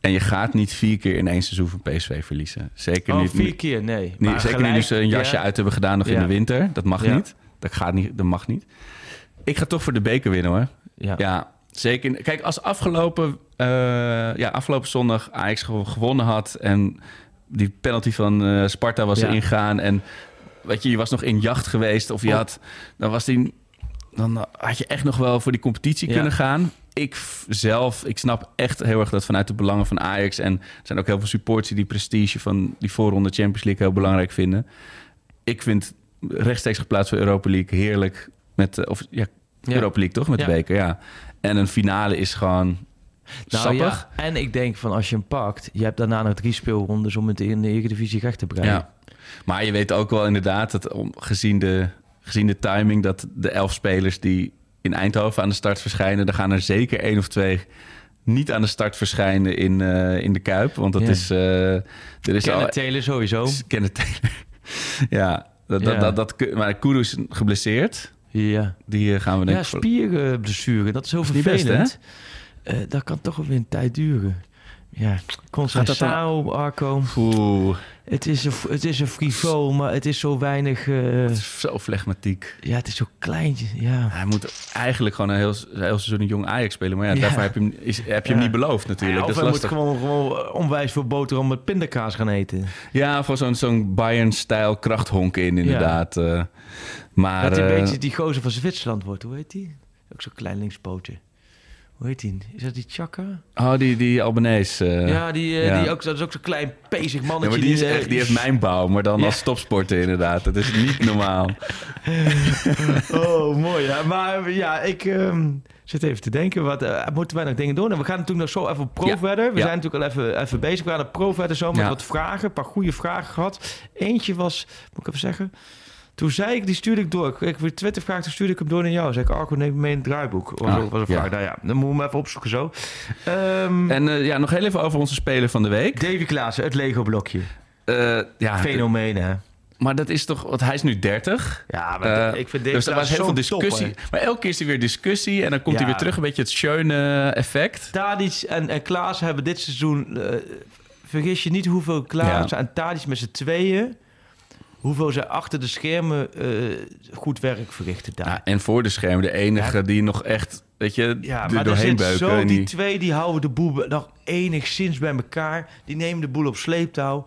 en je gaat niet vier keer in één seizoen van PSV verliezen. Zeker Oh, niet. vier keer, nee. niet Maar zeker gelijk, niet ze een jasje ja. uit hebben gedaan nog in de winter. Dat mag Ja. niet. Dat gaat niet. Dat mag niet. Ik ga toch voor de beker winnen hoor. Ja. Zeker. Kijk, als afgelopen, eh, ja, afgelopen zondag Ajax gew- gewonnen had en die penalty van eh, Sparta was Ja. ingaan en weet je, je was nog in jacht geweest of je Oh. had, dan was die, dan had je echt nog wel voor die competitie Ja. kunnen gaan. Ik zelf, ik snap echt heel erg dat vanuit de belangen van Ajax en er zijn ook heel veel supporters die die prestige van die voorronde Champions League heel belangrijk vinden. Ik vind rechtstreeks geplaatst voor Europa League heerlijk met, eh, of ja, Ja. Europa League, toch? Met de beker, ja. En een finale is gewoon Nou, sappig. ja, en ik denk van als je hem pakt, je hebt daarna nog drie speelrondes om het in de Eredivisie recht te breien. Ja. Maar je weet ook wel inderdaad, dat om, gezien, de, gezien de timing... dat de elf spelers die in Eindhoven aan de start verschijnen... er gaan er zeker één of twee niet aan de start verschijnen in, eh, in de Kuip. Want dat Ja. is... eh er is Kenneth al, Taylor sowieso. Kenneth Taylor. ja, dat, Ja. Dat, dat, dat, maar Kudus is geblesseerd. Ja, Die eh, gaan we denk ja ik... voor- spierblessure, dat is zo is niet best, vervelend. Eh, dat kan toch wel weer een tijd duren. Ja, Conceição, Arco. Oeh, Het is, een, het is een frivol, maar het is zo weinig... eh, het is zo flegmatiek. ja, het is zo kleintje. Ja. Hij moet eigenlijk gewoon een heel, heel seizoen een jong Ajax spelen. Maar ja, Ja. daarvoor heb je hem, is, heb je hem Ja. niet beloofd natuurlijk. Ja, of dat is hij moet gewoon, gewoon onwijs veel boterham met pindakaas gaan eten. Ja, voor zo'n zo'n Bayern-stijl krachthonk in inderdaad. Maar dat hij eh, een beetje die gozer van Zwitserland wordt. Hoe heet die? Ook zo'n klein linkspootje. Hoe heet die? Is dat die Chaka? oh, die, die Albanese. eh. ja, die, eh, ja. die ook, dat is ook zo'n klein pezig Ja, mannetje. maar die, is eh, echt, die heeft mijnbouw, maar dan Ja. als topsporter inderdaad. Dat is niet normaal. Oh, mooi. Ja. Maar ja, ik ehm, zit even te denken. Wat, eh, moeten wij nog dingen doen? En we gaan natuurlijk nog zo even op pro Ja. verder. We Ja. zijn natuurlijk al even, even bezig. We gaan op pro verder zo met Ja. wat vragen. Een paar goede vragen gehad. Eentje was, moet ik even zeggen... Toen zei ik, die stuurde ik door. Ik weer Twitter vraag, toen stuurde ik hem door naar jou. Zei ik, Arco, neem mee in het draaiboek. Was, Ah, was een ja. vraag. Nou ja, dan moeten we hem even opzoeken zo. Ehm En eh, ja, nog heel even over onze speler van de week. Davy Klaassen, het Lego-blokje. Eh, ja, Fenomeen, hè? maar dat is toch... Want hij is nu 30. Ja, maar Eh, ik vind Davy dus er was heel veel discussie. maar elke keer is er weer discussie. En dan komt hij weer terug. Een beetje het schöne effect. Tadic en, en Klaas hebben dit seizoen... eh, vergis je niet hoeveel Klaas Ja. en Tadic met z'n tweeën... hoeveel ze achter de schermen eh, goed werk verrichten daar. Ja, en voor de schermen de enige die nog echt, weet je, Ja, maar doorheen beuken. zo, die twee die houden de boel nog enigszins bij elkaar. Die nemen de boel op sleeptouw.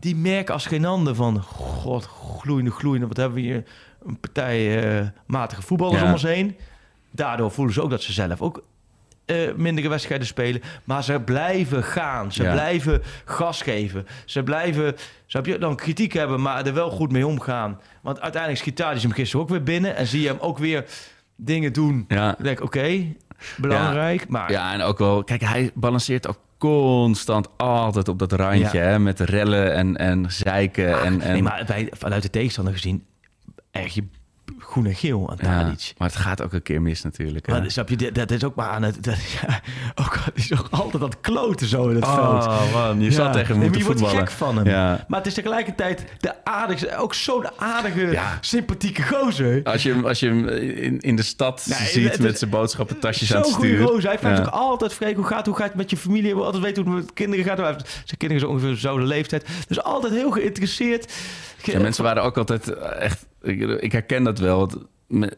Die merken als geen ander van... God, gloeiende, gloeiende. Wat hebben we hier? Een partij eh, matige voetballers Ja. om ons heen. Daardoor voelen ze ook dat ze zelf ook eh, mindere wedstrijden spelen. Maar ze blijven gaan. Ze Ja. blijven gas geven. Ze blijven... Zou je dan kritiek hebben, maar er wel goed mee omgaan. Want uiteindelijk schiet Tadic hem gisteren ook weer binnen. En zie je hem ook weer dingen doen Ja, ik denk, oké, belangrijk. Maar ja, en ook wel, kijk, hij balanceert ook constant altijd op dat randje, Ja. hè, met rellen en, en zeiken. en, en, nee, maar bij, vanuit de tegenstander gezien, erg je groen en geel aan ja, Tadic. maar het gaat ook een keer mis natuurlijk. hè. Maar snap je, dat- dat is ook maar aan het... Dat, ja, ook, het is ook altijd het kloten zo in het veld. Oh man, je Ja. zat tegen hem moeten je wordt gek van hem. Ja. Maar het is tegelijkertijd de aardigste, ook zo'n aardige, sympathieke gozer. Als je hem, als je hem in, in de stad het ziet met zijn boodschappentasjes aan Zo'n het stuur. gozer. Hij vraagt ook altijd, Freek, hoe gaat, hoe gaat het met je familie? We altijd weten hoe het met kinderen gaat. Zijn kinderen zijn ongeveer dezelfde leeftijd. Dus altijd heel geïnteresseerd. Ja, mensen waren ook altijd eh, echt... Ik, ik herken dat wel. want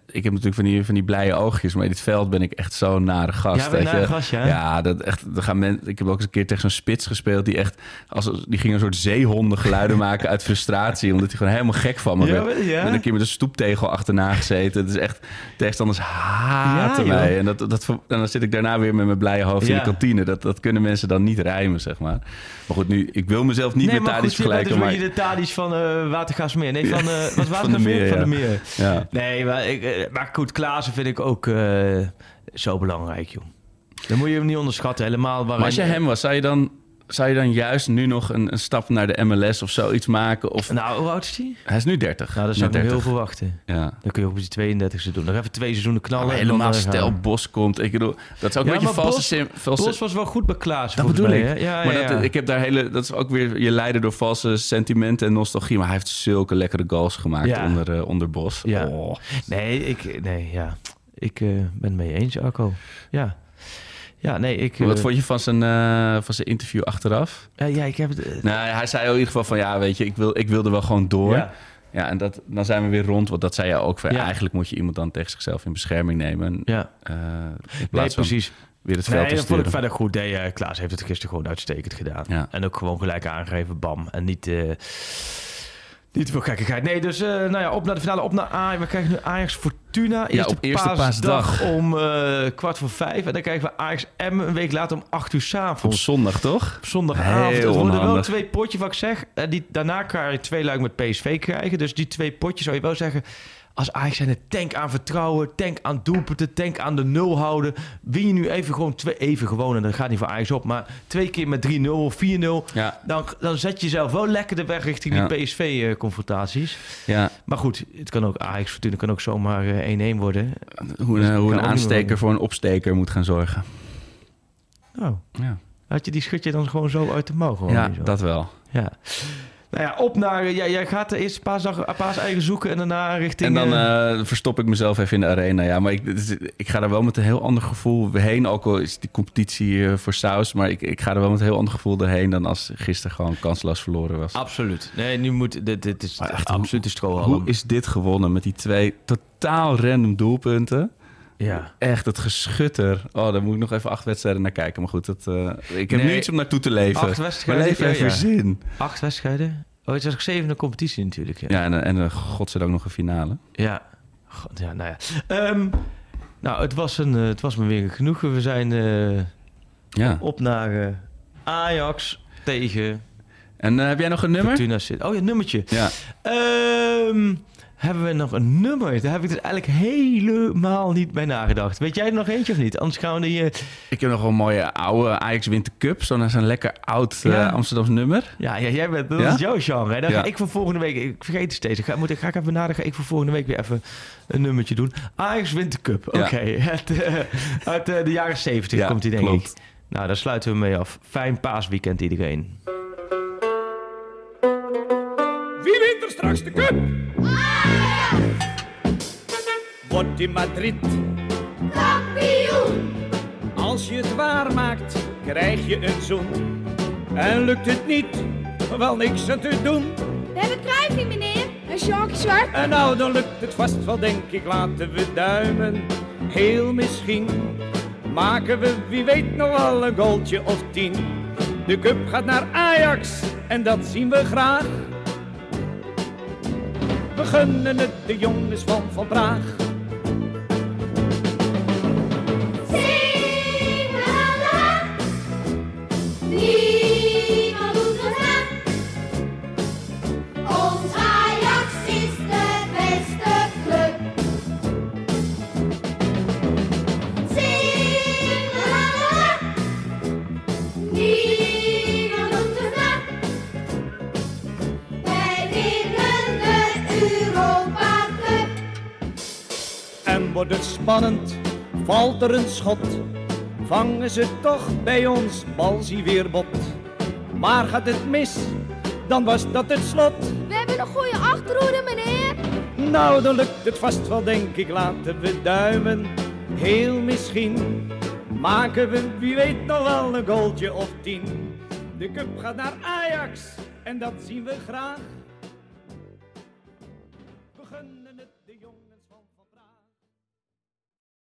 Ik heb natuurlijk van die, van die blije oogjes, maar in dit veld ben ik echt zo'n nare gast. Ja, ben je weet nare je. gast, ja? Ja, dat echt, er gaan men, ik heb ook eens een keer tegen zo'n spits gespeeld die echt... Als, die ging een soort zeehondengeluiden maken uit frustratie, omdat hij gewoon helemaal gek van me Ja, werd. ja. En een keer met een stoeptegel achterna gezeten. Het is echt, tegenstanders haten Ja, mij. En, dat, dat, en dan zit ik daarna weer met mijn blije hoofd in de kantine. Dat, dat kunnen mensen dan niet rijmen, zeg maar. Maar goed, nu, ik wil mezelf niet met goed, je bent vergelijken, dus maar... weer de Tadic van eh Watergaasmeer. Nee, van, eh wat Van de Meer, Van de Meer. Ja. Nee, maar, eh, maar goed, Klaassen vind ik ook eh, zo belangrijk, joh. Dan moet je hem niet onderschatten, helemaal. Waarin, als je hem was, zou je dan, zou je dan juist nu nog een, een stap naar de MLS of zoiets maken? Of, Nou, hoe oud is hij? hij is nu 30. Nou, dat zou ik heel 30. verwachten. Ja. Dan kun je op die 32e doen. Nog even twee seizoenen knallen. Dan, helemaal stel gaan. Bos komt. Ik bedoel, dat is ook Ja, een beetje valse... Bos- sim- valse Bos was wel goed bij Klaas. dat bedoel mij, ik. Ja, maar ja, Dat, ik heb daar hele... Dat is ook weer je leiden door valse sentimenten en nostalgie. Maar hij heeft zulke lekkere goals gemaakt onder, eh, onder Bos. Ja. Oh. Nee, ik, nee, ja. ik eh, ben het mee eens, Arco. Ja. Ja, nee, ik... Wat eh, vond je van zijn, eh, van zijn interview achteraf? ja, ja, ik heb het... eh, Nou, hij zei in ieder geval van... Ja, weet je, ik, wil, ik wilde wel gewoon door. ja. Ja, en dat, dan zijn we weer rond. Want dat zei je ook. Van, Ja. Eigenlijk moet je iemand dan tegen zichzelf in bescherming nemen. En, ja. eh, Nee, precies. weer het veld Nee, dat vond ik verder goed. Nee, eh, Klaas heeft het gisteren gewoon uitstekend gedaan. Ja. En ook gewoon gelijk aangegeven, bam. En niet, eh, niet te veel gekkigheid. Nee, dus eh, nou ja, op naar de finale, op naar Ajax. We krijgen nu Ajax Fortuna. Eerste, op eerste paasdag paasdag. om eh, kwart voor vijf. En dan krijgen we Ajax M een week later om acht uur Op s'avonds. zondag, toch? Op zondagavond. Heel het worden wel twee potjes, wat ik zeg. En die, daarna kan je twee luik met PSV krijgen. Dus die twee potjes zou je wel zeggen... als Ajax zijn tank aan vertrouwen, tank aan doelpunten, tank aan de nul houden. Win je nu even gewoon twee, even gewoon, en dat gaat niet voor Ajax op, maar twee keer met 3-0 of 4-0, Ja, dan, dan zet je jezelf wel lekker de weg richting Ja. die PSV-confrontaties. ja. Maar goed, het kan ook Ajax Fortuna kan ook zomaar eh, 1-1 worden. Hoe, Dus een- hoe een aansteker voor een opsteker moet gaan zorgen. Nou, Ja, had je die schud je dan gewoon zo uit de mouw gewoon ja zo? dat wel. Ja. Nou ja, op naar... Ja, jij gaat de eerste paasdag, paaseigen zoeken en daarna richting... En dan eh, eh, verstop ik mezelf even in de arena. Ja, maar ik, ik ga er wel met een heel ander gevoel heen. Ook al is die competitie eh, voor saus. Maar ik, ik ga er wel met een heel ander gevoel erheen dan als gisteren gewoon kansloos verloren was. Absoluut. Nee, nu moet... Dit, dit is Maar echt, absoluut strohalm. Hoe is dit gewonnen met die twee totaal random doelpunten? Ja. Echt het geschutter. Oh, daar moet ik nog even acht wedstrijden naar kijken. Maar goed, dat, eh, ik heb Nee, nu iets om naartoe te leven. acht wedstrijden, Mijn leven heeft ja, zin. Acht wedstrijden. Oh, het is ook zevende competitie natuurlijk. Ja. Ja, en, en uh, godzijdank nog een finale. Ja. God, ja, nou ja. Ehm, nou, het was, een, eh, het was me weer genoegen. We zijn eh, Ja. op naar eh, Ajax tegen En eh, heb jij nog een nummer? Fortuna City. Oh ja, nummertje. Ja. Ehm, hebben we nog een nummer? Daar heb ik dus eigenlijk helemaal niet bij nagedacht. Weet jij er nog eentje of niet? Anders gaan we die... eh, Ik heb nog wel een mooie oude Ajax Winter Cup. Zo'n zo'n lekker oud eh, Ja. Amsterdams nummer. Ja, ja, jij bent, dat Ja? is jouw genre. hè? Dan Ja. ga ik voor volgende week... Ik vergeet het steeds. Ik ga, moet, ik, ga ik even nadenken. Ga ik voor volgende week weer even een nummertje doen. Ajax Winter Cup. Oké. Eh, uit de jaren 70 Ja, komt die, denk klopt. ik. Nou, daar sluiten we mee af. Fijn paasweekend iedereen. Wie wint er straks de cup? Wordt in Madrid Kampioen! Als je het waar maakt, krijg je een zoen. En lukt het niet, wel niks aan te doen. We hebben kruifie, meneer. Een Sharky zwart. En nou, dan lukt het vast wel, denk ik, laten we duimen. Heel misschien maken we, wie weet, nog wel een goaltje of tien. De cup gaat naar Ajax en dat zien we graag. We gunnen het de jongens van Van Praag. Spannend, valt er een schot. Vangen ze toch bij ons balzie weer bot. Maar gaat het mis, dan was dat het slot. We hebben een goede achterhoede, meneer. Nou, dan lukt het vast wel, denk ik, laten we duimen. Heel misschien maken we, wie weet, nog wel een goaltje of tien. De cup gaat naar Ajax en dat zien we graag.